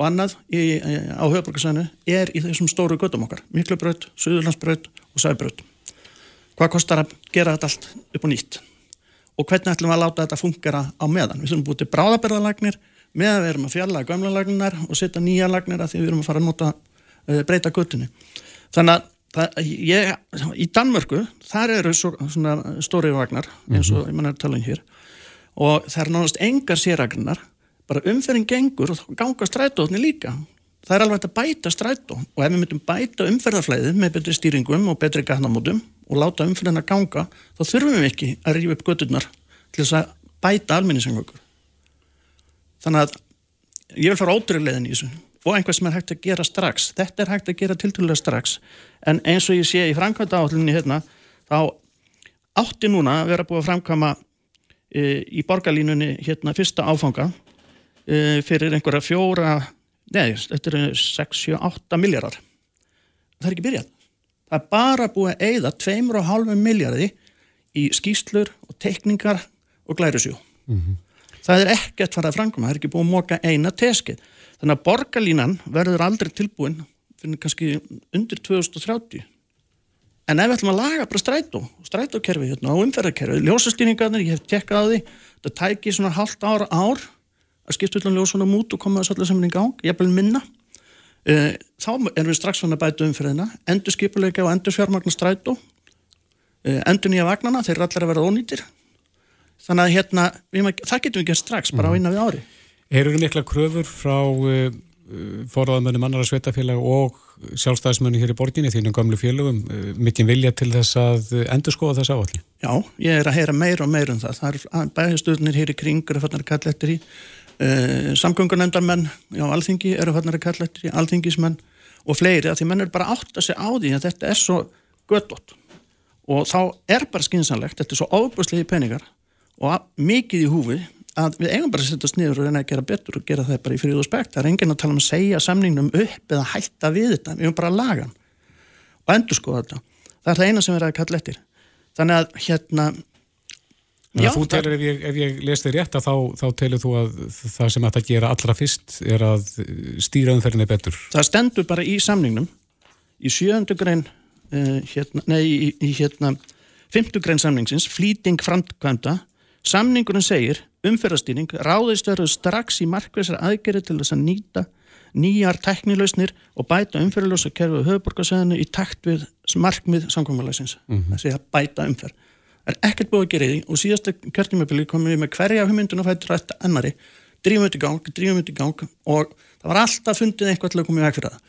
og annað í, á höfbrukarsænu er í þessum stóru göttum okkar. Miklubraut, Suðurlandsbraut og Sæbraut. Hvað kostar að gera þetta allt upp og nýtt? Og hvernig ætlum við að láta þetta fungera á meðan? Við þurfum búið til bráðabirðalagnir með að við erum að fjalla gamla lagninar og setja nýja lagnir að því við erum að fara að nota uh, breyta göttunni þannig að það, ég, í Danmörku þar eru svo, svona stóri vagnar eins og ég mann er að tala um hér og það er nánast engar séragnar bara umferðin gengur og þá ganga strætóðni líka. Það er alveg hægt að bæta strætó og ef við myndum bæta umferðarflæðið með betri stýringum og betri gatnamótum og láta umferðin að ganga þá þurfum við ekki að rífa upp götturnar til þess að bæta almenningssangökur þannig að ég vil fara ótrúleiðin í þessu og einhvað sem er hægt að gera strax. Þetta er hægt að gera tiltölulega strax. En eins og ég sé í framkvæmda áhaldinni hérna þá átti núna að vera búið að framkvæma e, í borgarlínunni hérna fyrsta áfanga fyrir einhverja fjóra nei, þetta eru 6-8 miljardar það er ekki byrjað. Það er bara búið að eyða 2,5 miljardi í skýslur og teikningar og glærusjó það er ekkert farið að framkvæma, það er ekki búið að móka eina teskið. Þannig að borgarlínan verður aldrei tilbúin fyrir kannski undir 2030 En ef við ætlum að laga bara strætó, strætókerfi hérna og umferðarkerfi, ljósastýringarnir, ég hef tekkað á því, það tæki svona halvt ára ár að skipta allan ljósunum út og koma þessu allir saman í gang, ég vil minna. Uh, þá erum við strax svona að bæta umferðina, endur skipuleika og endur fjármagnar strætó, uh, endur nýja vagnana, þeir eru allir að vera ónýtir. Þannig að hérna, við, það getum við gert strax, bara á eina við ári. Eru mikla kröfur frá uh, forðaðmönnum annara sveitafélag og sjálfstæðismönni hér í borginni þínum gamlu félögum uh, mikinn vilja til þess að endur skoða þess áalli? Já, ég er að heyra meira og meira um það. Það er bæðistöðnir hér í kring eru fannar að kalla eftir í. Uh, Samgöngunendarmenn á alþingi eru fannar að kalla eftir í, alþingismenn og fleiri að því menn er bara átt að segja á því að þetta er svo göttótt og þá er bara skynsanlegt, þetta er svo óbúslegi peningar og mikið í húfi að við eigum bara að setja oss niður og reyna að gera betur og gera það bara í fríð og spekt. Það er enginn að tala um að segja samningnum upp eða hætta við þetta. Við erum bara að laga og endur skoða þetta. Það er það eina sem við erum að kalla eftir. Þannig að hérna... Já, þú telur, ef ég, ef ég les þig rétt, þá, þá telur þú að það sem að gera allra fyrst er að stýra umferðinni betur. Það stendur bara í samningnum í sjöndu grein uh, hérna, nei, í, í hérna fymtu grein samningsins, flýting framkvæmda samningurinn segir umferðastýring ráðist verður strax í markvæsar aðgerið til þess að nýta nýjar teknilausnir og bæta umferðalösa kerfið höfuborgarsæðinu í takt við markmið samkvæmulegsins mm -hmm. það sé að bæta umferð. Það er ekkert búið að gera því og síðastu kjörnumöfili komum við með hverja hugmyndun og fættur eftir annari drífum þetta í gang, drífum þetta í gang og það var alltaf fundið eitthvað til að koma í veg fyrir það.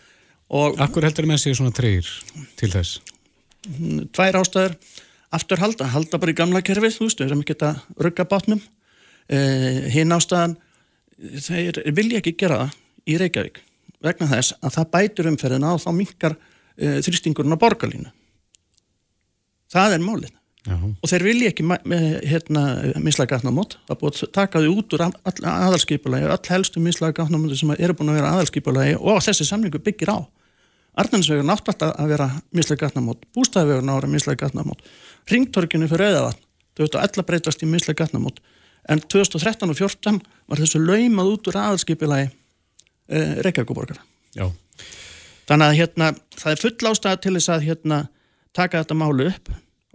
Akkur heldur með sig svona treyr til þess? Tvær ástæður aftur halda, halda bara í gamla kerfið þú veist, við erum ekki að rugga bátnum. Eh, hinn ástæðan þeir vilja ekki gera það í Reykjavík vegna þess að það bætur umferðina og þá minkar uh, þrýstingurinn á borgarlínu. Það er málið. Já. og þeir vilja ekki hérna, mislega gatnamót. Það búið að taka þau út úr aðalskipulagi all helstu mislega gatnamóti sem eru búin að vera aðalskipulagi og þessi samlingu byggir á. Arnansvegur nátt alltaf að vera mislega gatnamót, að vera mislega gatnamót ringtorkinu fyrir auðavatn þau ættu alla breytast í mislega gatnamót en 2013 og 2014 var þessu laumað út úr aðalskipulagi uh, Reykjavíkuborgara. Já. Þannig að hérna, það er full ástæða til þess að hérna, taka þetta málu upp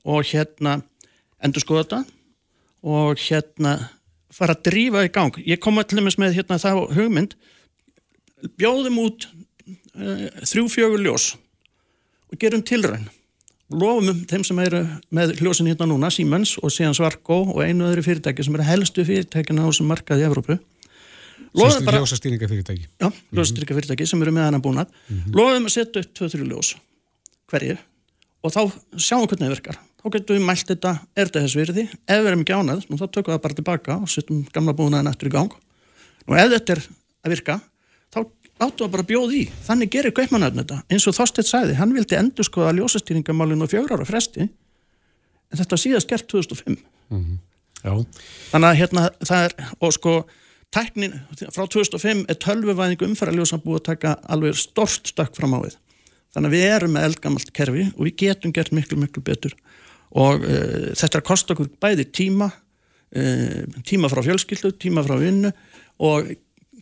og hérna endur skoða þetta og hérna fara að drífa í gang. Ég kom allir með hérna þá hugmynd, bjóðum út uh, þrjú fjögur ljós og gerum tilræn. Lofum um þeim sem eru með hljósin hérna núna, Siemens og síðan Svarko og einu öðru fyrirtæki sem eru helstu fyrirtækina á sem markaði í Evrópu. Ljósastýringafyrirtæki Já, ljósastýringafyrirtæki sem eru með hana búin að mm -hmm. Lofum að setja upp 2-3 ljós hverju og þá sjáum hvernig það virkar. Þá getum við mælt þetta, er þetta þess virði ef við erum ekki ánað, nú þá tökum við það bara tilbaka og setjum gamla búinaðin eftir í gang. Og ef þetta er að virka þá áttu að bara bjóð í þannig gerir Gaupmannarinn þetta, eins og Þorstedt sæði hann vildi endur skoða ljósastýringamálinu fjögur ára fresti en þetta síðast gert 2005 mm -hmm. þannig að hérna það er og sko Tæknin frá 2005 er tölvuvæðing umfæraljósan búið að taka alveg stort stökk fram á við. Þannig að við erum með eldgamalt kerfi og við getum gert miklu, miklu betur. Og uh, þetta er að kosta okkur bæði tíma, uh, tíma frá fjölskyldu, tíma frá vinnu og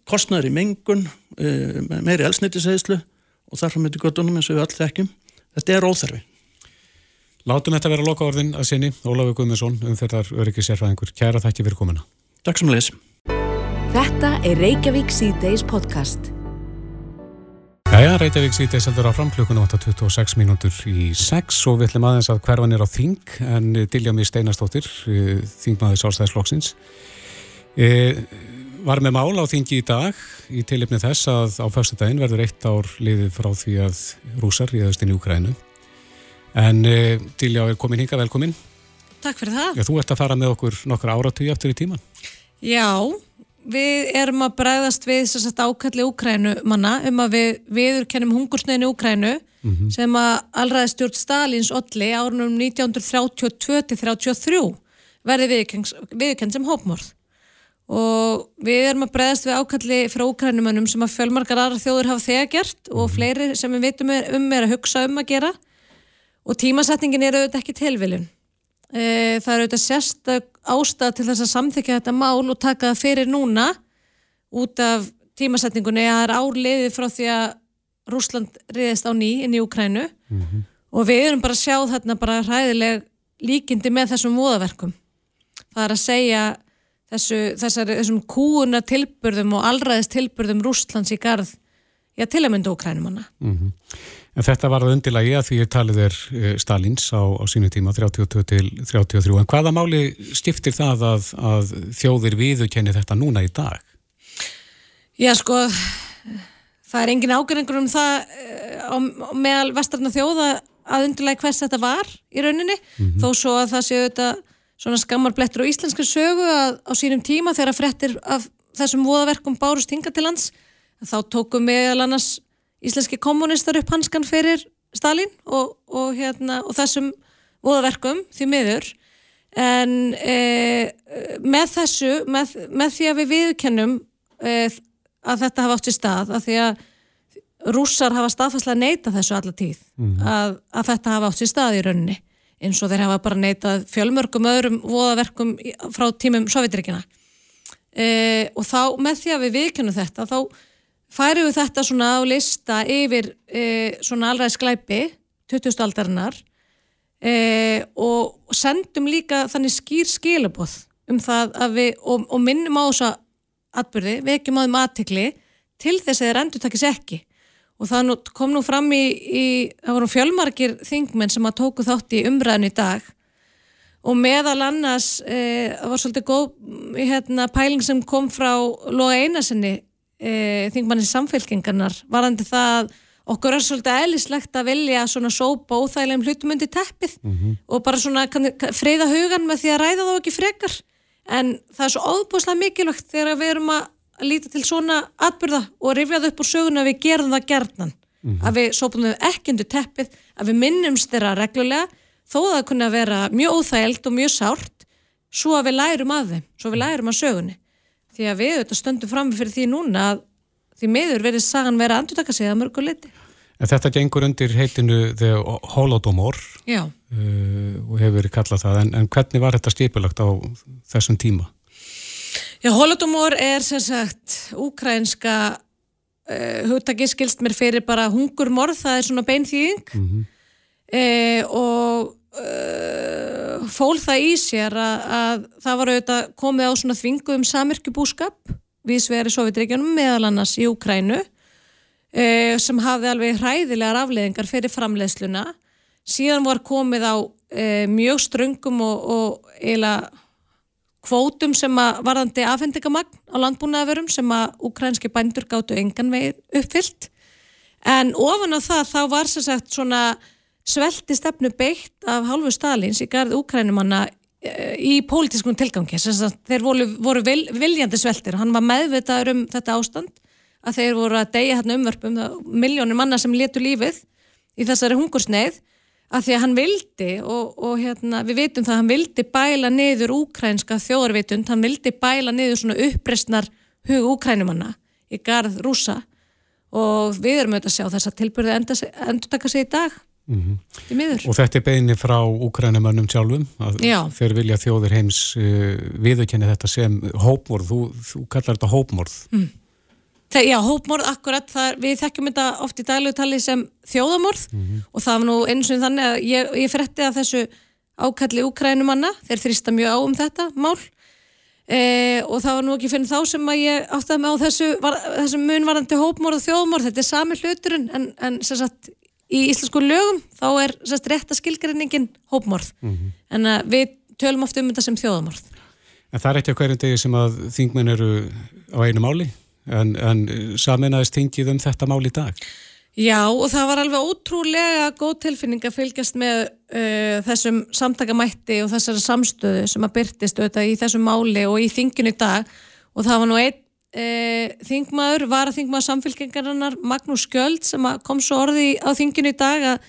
kostnæður í mengun, uh, meiri elsnittisæðislu og þarfum við til göttunum eins og við allir þekkjum. Þetta er óþarfi. Látum þetta vera loka orðin að sinni, Ólafur Guðmundsson, um þetta öryggisérfæðingur. Kæra þakki fyrir komina. Takk sem leys. Þetta er Reykjavík C-Days podcast. Jæja, Reykjavík C-Days heldur áfram klukkunum 8.26 mínútur í 6 og við ætlum aðeins að hverfan er á Þing en Dilja Mér Steinastóttir, eh, Þingmaður Sálstæðisflokksins, e, var með mál á Þingi í dag í tilipni þess að á fyrstu daginn verður eitt ár liðið frá því að rúsar ríðast inn í Ukrænu. En e, Dilja er komin hinga, velkomin. Takk fyrir það. Já, þú ert að fara með okkur nokkra áratugja eftir í tíman. Já, við erum að bregðast við þess að ákalli Úkrænu manna um að við viðurkennum hungursnöðinu Úkrænu mm -hmm. sem að allraðistjórn Stalins olli árunum 1932-33 verði viðurkenn sem hópmorð og við erum að bregðast við ákalli frá Úkrænumönnum sem að fjölmarkar aðra þjóður hafa þegar gert og mhm. fleiri sem við veitum um er að hugsa um að gera og tímasetningin er auðvitað ekki tilviljun e, það er auðvitað sérstak ástæða til þess að samþykja þetta mál og taka það fyrir núna út af tímasetningunni að það er árliðið frá því að Rúsland riðist á ný inn í Ukrænu mm -hmm. og við erum bara að sjá þarna bara hræðileg líkindi með þessum voðaverkum. Það er að segja þessu, þessari, þessum kúuna tilbörðum og allraðist tilbörðum Rúslands í garð já, til að mynda Ukrænumanna. Mm -hmm. En þetta var það undilagi að því að talið er eh, Stalins á, á sínu tíma 32 til 33. En hvaða máli stiftir það að, að þjóðir viðukenni þetta núna í dag? Já sko, það er engin ágjörningur um það eh, á, meðal vestarna þjóða að undilagi hvers þetta var í rauninni. Mm -hmm. Þó svo að það séu þetta svona skammarblettur á íslenska sögu að á sínum tíma þegar frettir af þessum voðaverkum bárust hinga til lands þá tókum við alveg annars íslenski kommunistar upp hanskan fyrir Stalin og, og, hérna, og þessum voðaverkum því miður en e, með þessu, með, með því að við viðkennum e, að þetta hafa átt í stað að því að rússar hafa staðfæslega neita þessu alla tíð mm. að, að þetta hafa átt í stað í rauninni eins og þeir hafa bara neitað fjölmörgum öðrum voðaverkum frá tímum Sovjetrikina e, og þá með því að við viðkennum þetta þá færum við þetta svona á lista yfir e, svona allraðis glæpi 20. aldarinnar e, og sendum líka þannig skýr skilabóð um það að við, og, og minnum á þessa atbyrði, vekjum á þeim aðtikli til þess að þeir endur takis ekki og það nú, kom nú fram í, í það voru fjölmarkir þingmenn sem að tóku þátt í umræðinu í dag og meðal annars e, það var svolítið góð hérna, pæling sem kom frá Lóa Einarsenni e, þingmannin samfélkingarnar varandi það okkur er svolítið eðlislegt að vilja svona sópa óþægilegum hlutum undir teppið mm -hmm. og bara svona freyða hugan með því að ræða þá ekki frekar en það er svo óbúslega mikilvægt þegar við erum að líta til svona atbyrða og rifjað upp úr söguna að við gerum það gerðnan mm -hmm. að við sópum þau ekki undir teppið að við minnumst þeirra reglulega þó að það kunna vera mjög óþægild og mjög sárt svo að við lærum af þeim, svo við lærum af sögunni því að við auðvitað stöndum fram fyrir því núna að því meður verið sagan vera að andutaka sig að mörgu liti. En þetta gengur undir heitinu The Holodomor uh, og hefur verið kallað það, en, en hvernig var þetta stipulagt á þessum tíma? Já, Holodomor er sem sagt úkrænska uh, hugtaki skilst mér fyrir bara hungurmorð, það er svona beinþýðing mm -hmm. uh, og uh, fól það í sér að, að það var auðvitað komið á svona þvingu um samirkjubúskap við sveri Sovjetregjónum meðal annars í Ukrænu sem hafði alveg hræðilegar afleðingar fyrir framleiðsluna síðan var komið á mjög ströngum og, og eiginlega kvótum sem að varðandi afhendingamagn á landbúnaðaverum sem að ukrænski bændur gáttu engan vegið uppfyllt. En ofan á það þá var sér sagt svona svelti stefnu beitt af hálfu Stalins í garð Ukrænumanna eh, í pólitískum tilgangi. Þeir voru, voru vil, viljandi sveltir. Hann var meðvitaður um þetta ástand að þeir voru að deyja hérna umvörpum miljónir manna sem letu lífið í þessari hungursneið að því að hann vildi og, og hérna, við veitum það að hann vildi bæla niður úkrænska þjóðarvitund hann vildi bæla niður svona uppresnar hug úkrænumanna í garð rúsa og við erum auðvitað að sjá þess að tilbyrði endur taka sig í dag. Mm -hmm. Og þetta er beginni frá úkrænumannum sjálfum að þeir vilja þjóðir heims uh, viðurkenni þetta sem hópmorð, þú, þú kallar þetta hópmorð. Mm. Það, já, hópmorð, akkurat, það, við þekkjum þetta oft í daglugtali sem þjóðamorð mm -hmm. og það var nú eins og þannig að ég, ég fretti að þessu ákalli úkrænumanna, þeir þrýsta mjög á um þetta mál. E, og það var nú ekki fyrir þá sem að ég áttaði mig á þessu, var, þessu munvarandi hópmorð og þjóðamorð, þetta er sami hluturinn en, en sem sagt í íslensku lögum þá er sérst rétt að skilgrinningin hópmorð. Mm -hmm. en uh, við tölum oft um þetta sem þjóðamorð En það er ekki á hverjum degi sem að þingmenn eru á einu máli en, en saminæðist þingið um þetta máli í dag? Já og það var alveg ótrúlega góð tilfinning að fylgjast með uh, þessum samtakamætti og þessari samstöðu sem að byrtist auðvitað í þessum máli og í þinginu í dag. Og það var nú einn e, þingmaður, var að þingmaður samfélgengarinnar Magnús Skjöld sem kom svo orði á þinginu í dag að,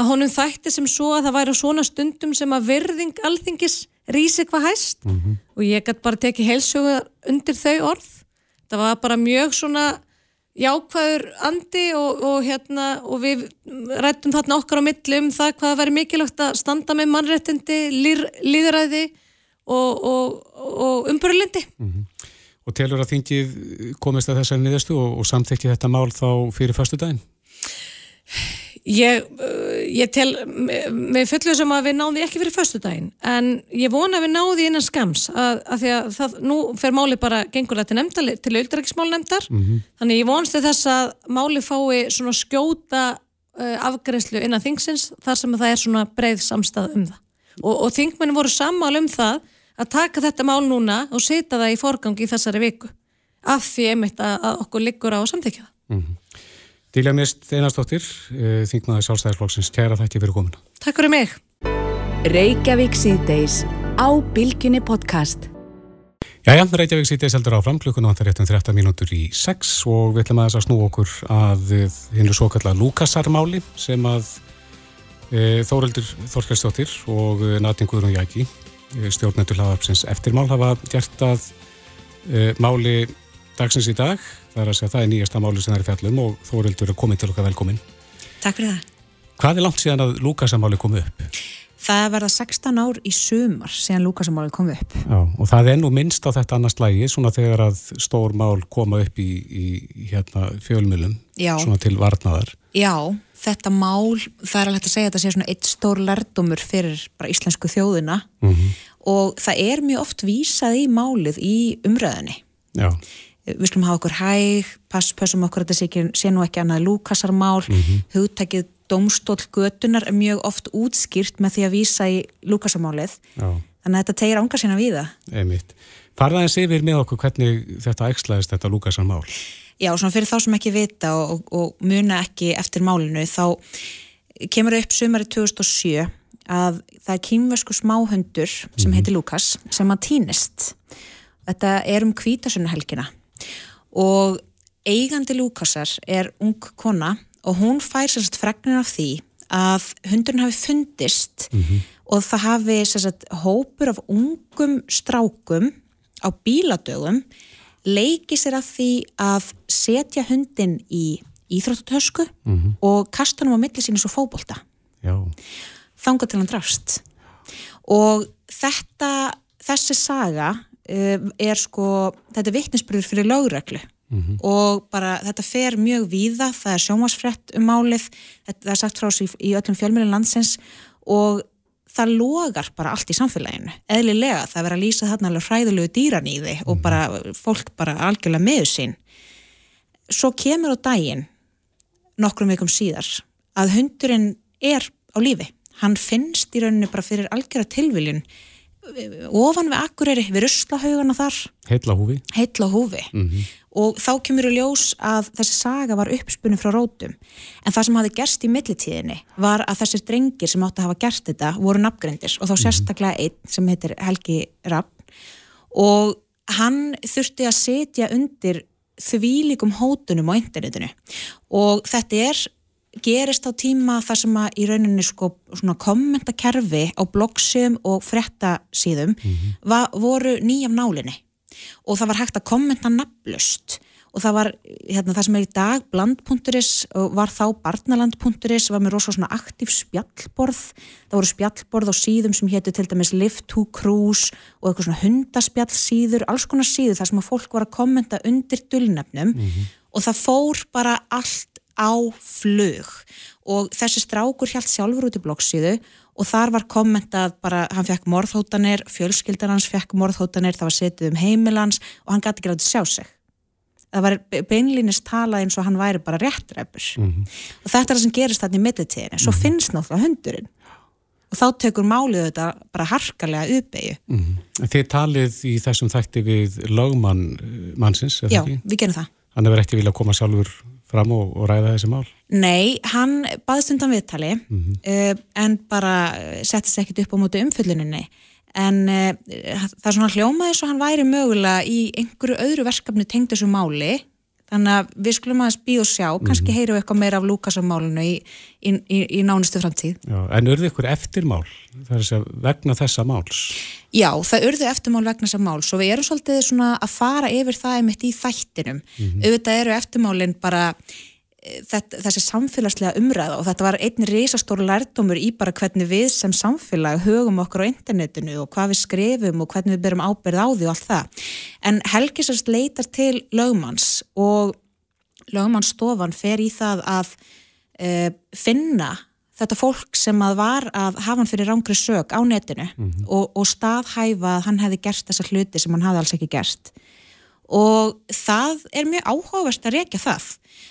að honum þætti sem svo að það væri svona stundum sem að virðing alþingis rísi hvað hæst. Mm -hmm. og ég gæti bara tekið heilsuga undir þau orð það var bara mjög svona jákvæður andi og, og, hérna, og við rættum þarna okkar á milli um það hvað væri mikilvægt að standa með mannrættindi, líðræði og, og umbörlindi mm -hmm. Og telur að þingið komist að þessari niðurstu og samþekki þetta mál þá fyrir fastu daginn? Ég, uh, ég tel með fullu sem að við náðum ekki fyrir fastu daginn en ég vona að við náðum innan skams að, að því að það, nú fer máli bara gengur þetta til nefndar, til auðvitaðrækismálnefndar mm -hmm. þannig ég vonst þess að máli fái svona skjóta uh, afgreðslu innan þingsins þar sem það er svona breið samstað um það og, og þingmenni voru sammál um það að taka þetta mál núna og setja það í forgang í þessari viku af því einmitt að okkur liggur á samþykja það. Mm -hmm. Díla Mist Einarstóttir, eh, þingnaði sjálfstæðisflokksins, kæra þætti fyrir komuna. Takk fyrir mig. Reykjavík síðdeis á Bilginni podcast. Jæja, Reykjavík síðdeis heldur áfram, klukkuna vantar réttum 13 mínútur í 6 og við ætlum að þess að snú okkur að hinnu svo kallar Lukasarmáli sem að e, Þóreldur Þorkjastóttir og e, Natin Guðrún Jæki Eh, stjórnendur hlaðarpsins eftirmál hafa gert að e, máli dagsins í dag. Það er að segja að það er nýjasta máli sem það er fjallum og Þórildur er komið til okkar velkomin. Takk fyrir það. Hvað er langt síðan að Lukasamáli komið upp? það verða 16 ár í sumar síðan Lukasamálið kom upp. Já, og það er nú minnst á þetta annars lægi, svona þegar að stór mál koma upp í, í hérna, fjölmjölum, svona til varnaðar. Já, þetta mál, það er alveg að segja að þetta sé svona eitt stór lærdomur fyrir bara íslensku þjóðina mm -hmm. og það er mjög oft vísað í málið í umröðinni. Já. Við skulum hafa okkur hæg, pass, passum okkur þetta sé nú ekki annað Lukasarmál, mm -hmm. hugtækið domstól götunar er mjög oft útskýrt með því að vísa í Lukasamálið þannig að þetta tegir ánga sína við það Einmitt. Farðaðins yfir með okkur hvernig þetta ægslaðist þetta Lukasamál Já, svona fyrir þá sem ekki vita og, og, og muna ekki eftir málinu þá kemur upp sumari 2007 að það er kýmversku smáhundur sem mm -hmm. heitir Lukas sem að týnist. Þetta er um kvítasunnahelgina og eigandi Lukasar er ung kona og hún fær sérst fregnir af því að hundurinn hafi fundist mm -hmm. og það hafi sérst hópur af ungum strákum á bíladögum leiki sér af því að setja hundin í íþróttutösku mm -hmm. og kasta hann á milli sín eins og fókbólta þanga til hann drafst og þetta þessi saga er sko þetta er vittnesbyrður fyrir lögreglu. Mm -hmm. og bara þetta fer mjög víða, það er sjómasfrett um málið, þetta er sagt frá sér í, í öllum fjölmjölinn landsins og það logar bara allt í samfélaginu eðlilega, það verður að lýsa þarna alveg hræðulegu dýran í þið og bara fólk bara algjörlega meðu sín. Svo kemur á daginn nokkrum veikum síðar að hundurinn er á lífi. Hann finnst í rauninni bara fyrir algjörlega tilviljun ofan við akkureri, við ruslahaugana þar heitla húfi, heitla húfi. Mm -hmm. og þá kemur í ljós að þessi saga var uppspunni frá rótum en það sem hafi gerst í millitíðinni var að þessir drengir sem átti að hafa gert þetta voru nafngrindir og þá mhm. sérstaklega einn sem heitir Helgi Rapp og hann þurfti að setja undir þvílikum hótunum á internetinu og þetta er gerist á tíma þar sem að í rauninni sko kommentakerfi á bloggsum og frettasíðum mm -hmm. voru nýjaf nálinni og það var hægt að kommenta naflust og það var hérna, það sem er í dag bland.is var þá barnaland.is var með rosalega svona aktív spjallborð það voru spjallborð á síðum sem héttu til dæmis live to cruise og eitthvað svona hundaspjallsíður alls konar síður þar sem að fólk var að kommenta undir dullnefnum mm -hmm. og það fór bara allt á flug og þessi strákur hjælt sjálfur út í bloggsíðu og þar var kommentað bara, hann fekk morðhótanir, fjölskyldan hans fekk morðhótanir, það var setið um heimilans og hann gæti ekki ráðið sjá sig. Það var beinlýnist talað eins og hann væri bara réttræpur mm -hmm. og þetta er það sem gerist þarna í millitíðinu, svo mm -hmm. finnst náttúrulega hundurinn og þá tekur málið þetta bara harkalega uppeyju. Mm -hmm. Þið talið í þessum þætti við lögmann mannsins, er það ekki? Já, við gerum það. Hann hefur ekki viljað koma sjálfur fram og, og ræða þessi mál? Nei, hann baðst undan viðtali mm -hmm. uh, en bara settist ekkit upp á móti umfylluninni en uh, það er svona hljómaði svo hann væri mögulega í einhverju öðru verkefni tengd þessu máli þannig að við skulum aðeins býð og sjá. Kannski mm heyru eitthvað meira af Lukasarmálinu í, í, í, í nánustu framtíð. Já, En urði ykkur eftirmál? Vegna þessa máls? Já, það urði eftirmál vegna þessa máls og við erum svolítið að fara yfir það einmitt í þættinum. Mm -hmm. auðvitað eru eftirmálinn bara þetta, þessi samfélagslega umræða og þetta var einn reysastóru lærdomur í bara hvernig við sem samfélag högum okkur á internetinu og hvað við skrifum og hvernig við byrjum ábyrð á því og allt það. En Helgi sérst leitar til lögmanns og lögmannsstofan fer í það að e, finna þetta fólk sem að var að hafa hann fyrir rángri sög á netinu mm -hmm. og, og staðhæfa að hann hefði gert þessa hluti sem hann hafði alls ekki gert og það er mjög áhugavert að reykja það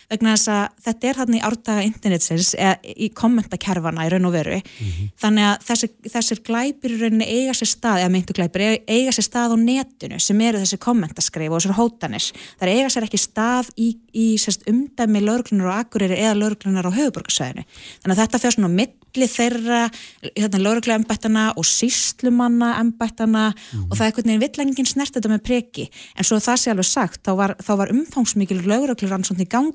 vegna þess að þetta er hann í ártaga internetsins eða í kommentakerfana í raun og veru mm -hmm. þannig að þessir, þessir glæpir í rauninni eiga sér stað eða myndu glæpir eiga sér stað á netinu sem eru þessi kommentaskrif og þessar hótanir þar eiga sér ekki stað í, í sérst, umdæmi lauruglunar og akkurir eða lauruglunar á höfuborgarsæðinu þannig að þetta fyrir svona milli þeirra hérna, lauruglega embættana og síslumanna embættana mm -hmm. og það er einhvern veginn villengin snert þetta með preki en svo það sé alveg sagt þá var, þá var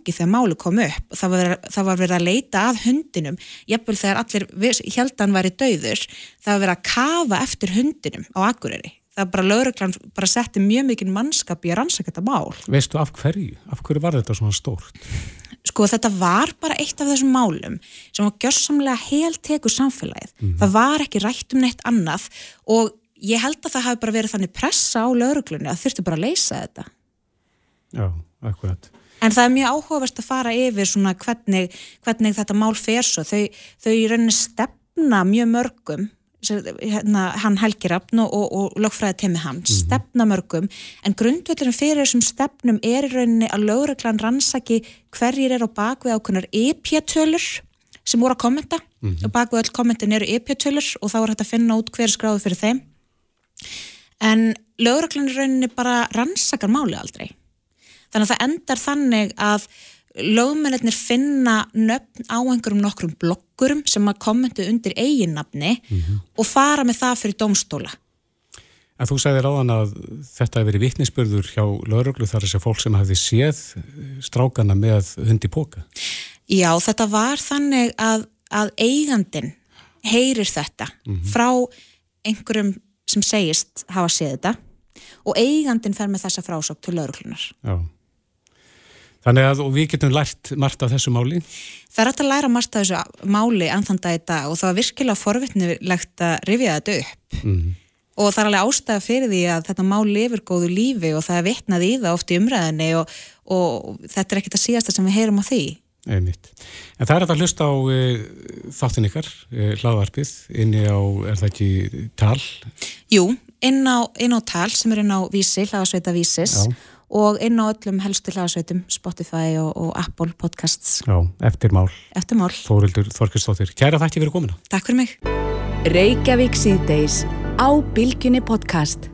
gangi þegar máli kom upp það var, það var verið að leita að hundinum jafnvel þegar allir heldan væri dauður það var verið að kafa eftir hundinum á Akureyri það er bara lögreglan bara setti mjög mikið mannskap í að rannsaka þetta mál. Veistu af hverju? Af hverju var þetta svona stórt? Sko þetta var bara eitt af þessum málum sem var gjörsamlega helt teku samfélagið. Mm. Það var ekki rætt um neitt annað og ég held að það hafi bara verið þannig pressa á lauruglunni að þurftu bara að leysa þetta. Já, akkurat. En það er mjög áhugavert að fara yfir svona hvernig, hvernig þetta mál fer svo. Þau, þau í rauninni stefna mjög mörgum, hérna, hann Helgirafn og, og, og lögfræði temi hann, mm -hmm. stefna mörgum, en grundvöldurinn fyrir þessum stefnum er í rauninni að lögreglan rannsaki hverjir er á bakvið ákunar EP-tölur sem voru að kommenta mm -hmm. og bakvið öll kommentin eru EP-tölur og þá er hægt að finna út hver skráðu fyrir þeim. En lögreglan í rauninni bara rannsakar máli aldrei þannig að það endar þannig að lögmennir finna nöfn á einhverjum nokkrum blokkurum sem að kommentu undir eiginnafni mm -hmm. og fara með það fyrir domstóla. En þú segðir áðan að þetta hefur verið vittnisspörður hjá lauruglu þar þessi fólk sem hefði séð strákana með hundi póka. Já, þetta var þannig að, að eigandin heyrir þetta mm -hmm. frá einhverjum sem segist hafa séð þetta og eigandin fer með þessa frásók til lauruglunar. Já. Þannig að við getum lært margt af þessu máli? Það er hægt að læra margt af þessu máli anþanda í dag og það var virkilega forvittnilegt að rifja þetta upp mm. og það er alveg ástæða fyrir því að þetta mál lifir góðu lífi og það er vittnað í það oft í umræðinni og, og þetta er ekkit að síðasta sem við heyrum á því. Einmitt. En það er að hlusta á e, þáttin ykkar, e, hlaðvarpið, inni á, er það ekki tal? Jú, inn á, inn á tal sem er inn á vísi, hlaðarsveita vísis Já og inn á öllum helstu hlaðasveitum Spotify og, og Apple Podcasts. Já, eftir mál, eftir mál. Þórildur Þorkistóttir, kæra þætti fyrir komina Takk fyrir mig. Reykjavík síðdeis á Bilginni podcast.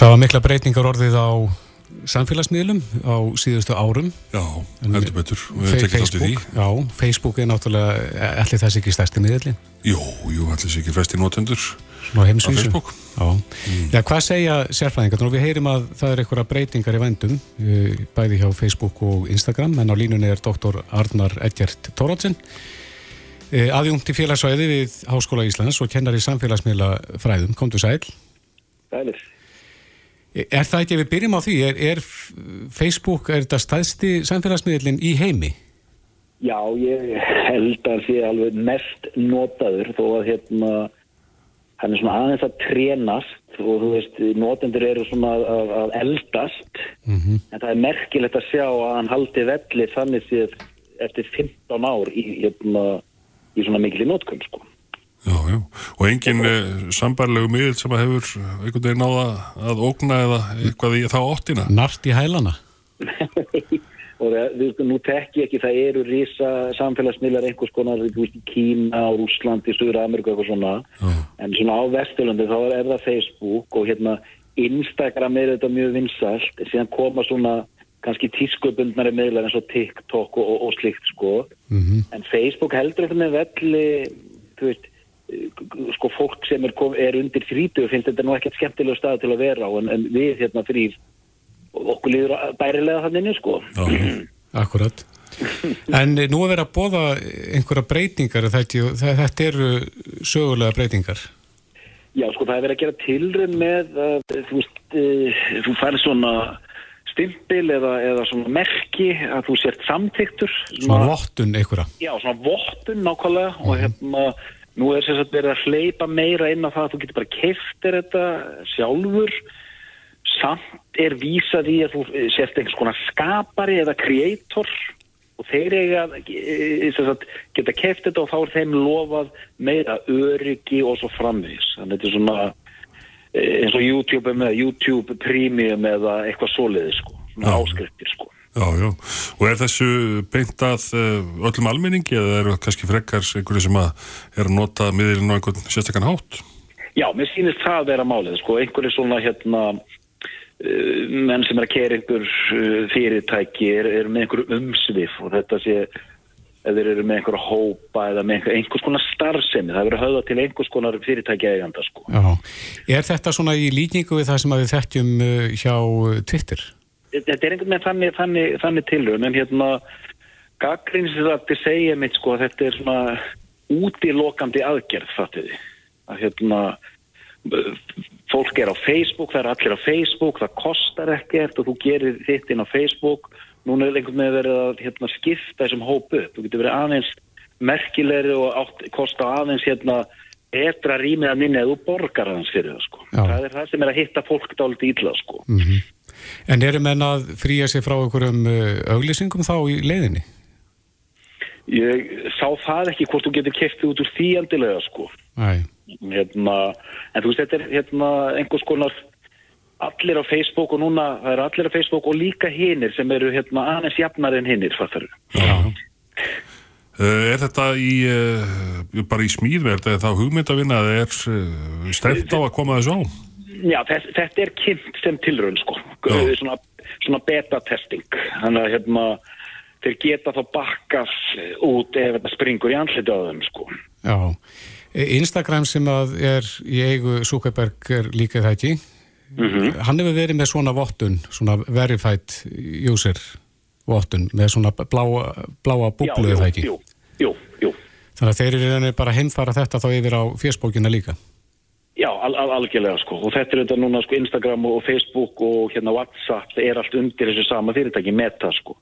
Það var mikla breytingar orðið á samfélagsmiðlum á síðustu árum. Já, heldur betur. Facebook, Já, Facebook er náttúrulega allir þessi ekki stærsti miðlin Jú, jú, allir þessi ekki flesti notendur á Facebook Já. Mm. Já, hvað segja sérfæðingar? Við heyrim að það er einhverja breytingar í vendum eh, bæði hjá Facebook og Instagram en á línunni er doktor Arnar Edgert Tórótsen eh, aðjungt í félagsvæði við Háskóla Íslands og kennar í samfélagsmiðla fræðum. Komdu sæl Sælir Er það ekki, við byrjum á því, er, er Facebook, er þetta staðsti samfélagsmiðlinn í heimi? Já, ég held að það sé alveg mest notaður þó að hérna hann er svona aðeins að trénast og þú veist, notendur eru svona að, að eldast mm -hmm. en það er merkilegt að sjá að hann haldi velli þannig séð eftir 15 ár í, hérna, í svona mikil í notkunn sko. Já, já, og engin eh, sambarlegu miðl sem að hefur einhvern veginn náða að ógna eða eitthvað í þá óttina? Nart í hælana? og þú veist, nú tekki ekki, það eru rísa samfélagsmiðlar einhvers konar, þú veist, í Kína, Úslandi, Súra, Amerika og svona, já. en svona á Vesturlandi þá er það Facebook og hérna Instagram er þetta mjög vinsalt, en síðan koma svona kannski tískubundnari miðlar eins og TikTok og, og, og slikt sko, mm -hmm. en Facebook heldur þetta með velli, þú veist, sko fólk sem er, er undir þrítu finnst þetta nú ekkert skemmtilega stað til að vera á en, en við hérna þrýr okkur líður bærilega þannig sko Já, Akkurat En nú er verið að bóða einhverja breytingar þetta, þetta eru sögulega breytingar Já sko það er verið að gera tilrönd með uh, þú veist, uh, þú færð svona stimpil eða, eða svona merki að þú sért samtíktur Svona vottun einhverja Já svona vottun nákvæmlega -huh. og mhm. hérna Nú er þess að verið að hleypa meira inn á það að þú getur bara keftir þetta sjálfur. Samt er vísað í að þú sérst einhvers konar skapari eða kreator og þeir eiga að geta keft þetta og þá er þeim lofað meira öryggi og svo framvís. Þannig að þetta er svona eh, eins og YouTube með YouTube Premium eða eitthvað soliði sko, áskriftir sko. Já, já, og er þessu beint að eh, öllum almenningi eða eru kannski frekkar einhverju sem er að nota miðurinn á einhvern sérstakkan hátt? Já, mér sýnist það að vera málið, sko, einhverju svona hérna menn sem er að kera einhver uh, fyrirtæki er, er með einhverju umsvið og þetta sé eða þeir eru með einhverju hópa eða með einhver, einhvers konar starfsemi, það verður höfða til einhvers konar fyrirtæki eiganda, sko. Já, er þetta svona í líkingu við það sem við þettjum hjá Twitter? þetta er einhvern veginn þannig, þannig, þannig tilhörn en hérna gaggrínsrætti segja mitt sko að þetta er svona útilokandi aðgerð fattiði að hérna fólk er á Facebook, það er allir á Facebook, það kostar ekkert og þú gerir þitt inn á Facebook. Núna er einhvern veginn verið að hérna, skipta þessum hóp upp. Þú getur verið aðeins merkilegri og átt, kosta aðeins hérna, rýmið að minni að þú borgar aðeins fyrir það. Sko. Það er það sem er að hitta fólk dálítið ítla. Sko. En eru menn að fríja sig frá einhverjum uh, auglýsingum þá í leiðinni? Ég sá það ekki hvort þú getur keftið út úr því endilega sko. Æ, Hérna, en þú veist, þetta er hérna, einhvers konar allir á Facebook og núna, það eru allir á Facebook og líka hinnir sem eru hérna, aðeins jafnar en hinnir, fattar þú? já. Uh, er þetta í, uh, bara í smíðverð, er það hugmyndavinna eða er uh, stefnt á að koma þessu á? Já, þess, þetta er kynnt sem tilraun sko, Já. svona, svona beta-testing, þannig að hérna, þeir geta þá bakkað út ef þetta springur í þeim sko. Já, Instagram sem að er í eigu Zuckerberg er líka það ekki hann hefur verið með svona vottun svona verified user vottun með svona bláa, bláa búblu er það ekki Jú, jú, jú. þannig að þeir eru bara heimfara þetta þá yfir á fjöspókina líka. Já, al al algjörlega sko. Og þetta er þetta núna sko Instagram og Facebook og hérna WhatsApp það er allt undir þessu sama fyrirtæki Meta sko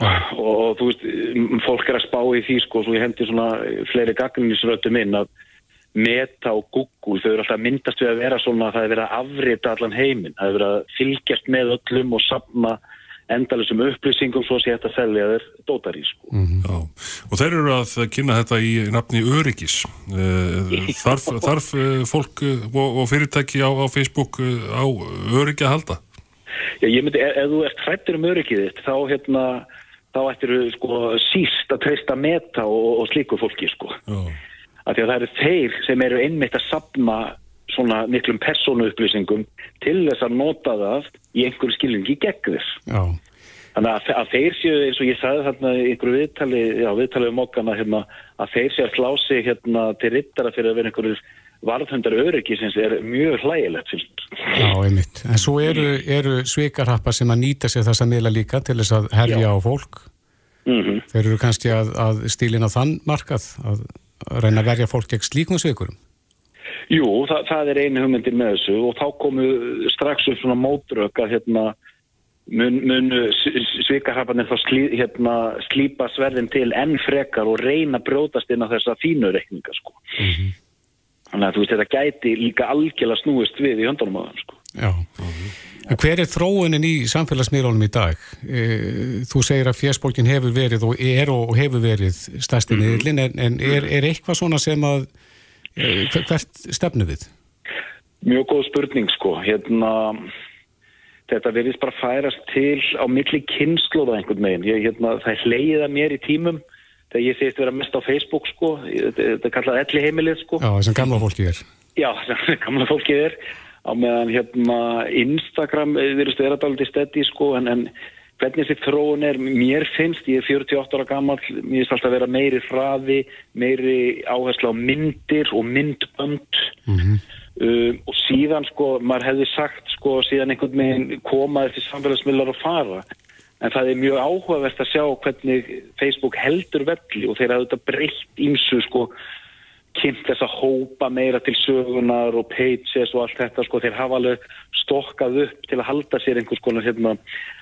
og, og þú veist, fólk er að spá í því sko, svo ég hendi svona fleiri gagninsrötum inn að Meta og Google, þau eru alltaf myndast við að vera svona að það er verið að afrita allan heiminn, það er verið að fylgjast með öllum og sapna endalisum upplýsingum svo sé þetta að selja þeir dótar í sko. Já, og þeir eru að kynna þetta í nafni Öryggis. Uh, þarf, þarf uh, fólk uh, og, og fyrirtæki á, á Facebook á öryggi að halda? Já, ég myndi, ef, þú ert hrættur um öryggið þitt, þá hérna, þá ættir þú sko síst að treysta meta og, og slíku fólki sko. Já, Af því að það eru þeir sem eru einmitt að sapna svona miklum persónu upplýsingum til þess að nota það í einhverju skilningi gegn þess. Já, Þannig að, þeir séu, eins og ég sagði þarna í einhverju viðtali, já, viðtali um okkana, hérna, að þeir séu að slá sig hérna, til rittara fyrir að vera einhverjur varðhundar öryggisins er mjög hlægilegt, finnst já, einmitt. En svo eru, eru svikarhappa sem að nýta sér þessa miðla líka til þess að herja Já. á fólk. Mm þeir eru kannski að, að stílina þann markað að reyna að verja fólk gegn slíkum svikurum. Jú, það, það er einu hugmyndir með þessu og þá komu strax upp svona mótrök að hérna mun, mun svikarhafanir þá slí, hérna, slípa sverðin til enn frekar og reyna að brjótast inn á þessa fínu reikninga sko. Þannig að þú veist þetta gæti líka algjörlega snúist við í höndunum á þeim sko. Já. En hver er þróunin í samfélagsmiðlunum í dag? E, Þú segir að fjersbólkin hefur verið og er og hefur verið stærsti miðlinn, en, en er, er eitthvað svona sem að e, hver- hvert stefnu við? Mjög góð spurning sko, hérna þetta verðist bara færast til á milli kynnslóða einhvern meginn, ég, hérna, það hleyða mér í tímum þegar ég segist vera mest á Facebook sko, þetta er kallað elli heimilið sko, Já, þessum gamla fólki er. já, sem gamla fólkið er. Á meðan hérna Instagram eh, virðist vera dálítið steddi sko, en, en hvernig þessi þróun er, mér finnst, ég er 48 ára gammal, mér finnst alltaf vera meiri hraði, meiri áherslu á myndir og myndbönd um, og síðan sko, maður hefði sagt sko, síðan einhvern veginn koma þessi samfélagsmiðlar og fara. En það er mjög áhugavert að sjá hvernig Facebook heldur velli og þeir hafði þetta breytt ímsu sko kynnt þess að hópa meira til sögunar og pages og allt þetta sko, þeir hafa alveg stokkað upp til að halda sér einhvers konar hérna,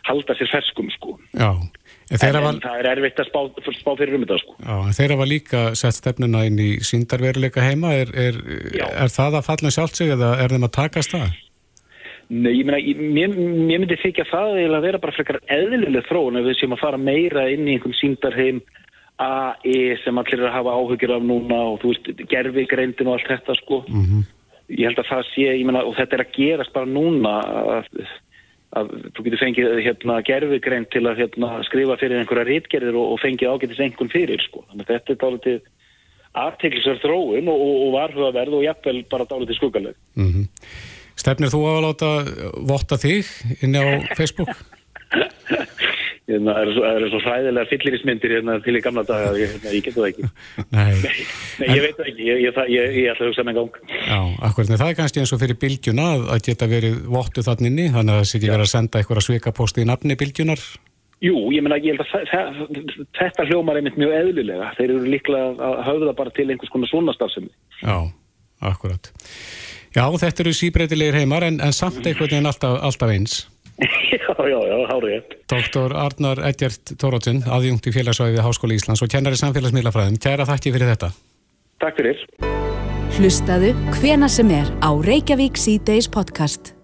halda sér ferskum sko. Já, en en, hafa, en það er erfitt að spá, spá fyrir um þetta sko. Já, en þeir hafa líka sett stefnuna inn í síndarveruleika heima. Er, er, er það að falla sjálft sig eða er þeim að takast það? Nei, ég meina, mér, mér myndi þykja það að vera bara frekar eðlileg þróun ef við séum að fara meira inn í einhvern síndarheim AI sem allir er að hafa áhugir af núna og þú veist, gerfi greindin og allt þetta sko. Ég held að það sé, ég meina, og þetta er að gerast bara núna að, að þú getur fengið hérna gerfi greind til að hérna skrifa fyrir einhverja rítgerðir og, og fengið ágætis einhvern fyrir sko. Þannig að þetta er dálítið aðteklisverð þróun og, og, og varhugaverð og jafnvel bara dálítið skuggaleg. Mm Stefnir þú að láta votta þig inn á Facebook? Hérna, það eru það eru svo hræðilega fyllirismyndir hérna til í gamla daga, hérna, ég getur það ekki. Nei. Nei, ég veit það ekki, ég, ég, það- ég, ég ætla að hugsa með gang. Já, akkurat, en það er kannski eins og fyrir bylgjuna að, geta verið vottu þannig inni, þannig að það sé ekki verið að senda eitthvað svikapósti í nafni bylgjunar. Jú, ég meina, ég held að það, það, þetta hljómar einmitt mjög eðlilega. Þeir eru líklega að höfða bara til einhvers konar svona starfsemi. Já, akkurat. Já, þetta eru síbreytilegir heimar en, en samt einhvern veginn alltaf, alltaf eins. já, já, já, hárið. Doktor Arnar Edgert Tórótsin, aðjungt í félagsvæði við Háskóli Íslands og kennari samfélagsmiðlafræðum. Kæra þakki fyrir þetta. Takk fyrir. Hlustaðu hvena sem er á Reykjavík C-Days podcast.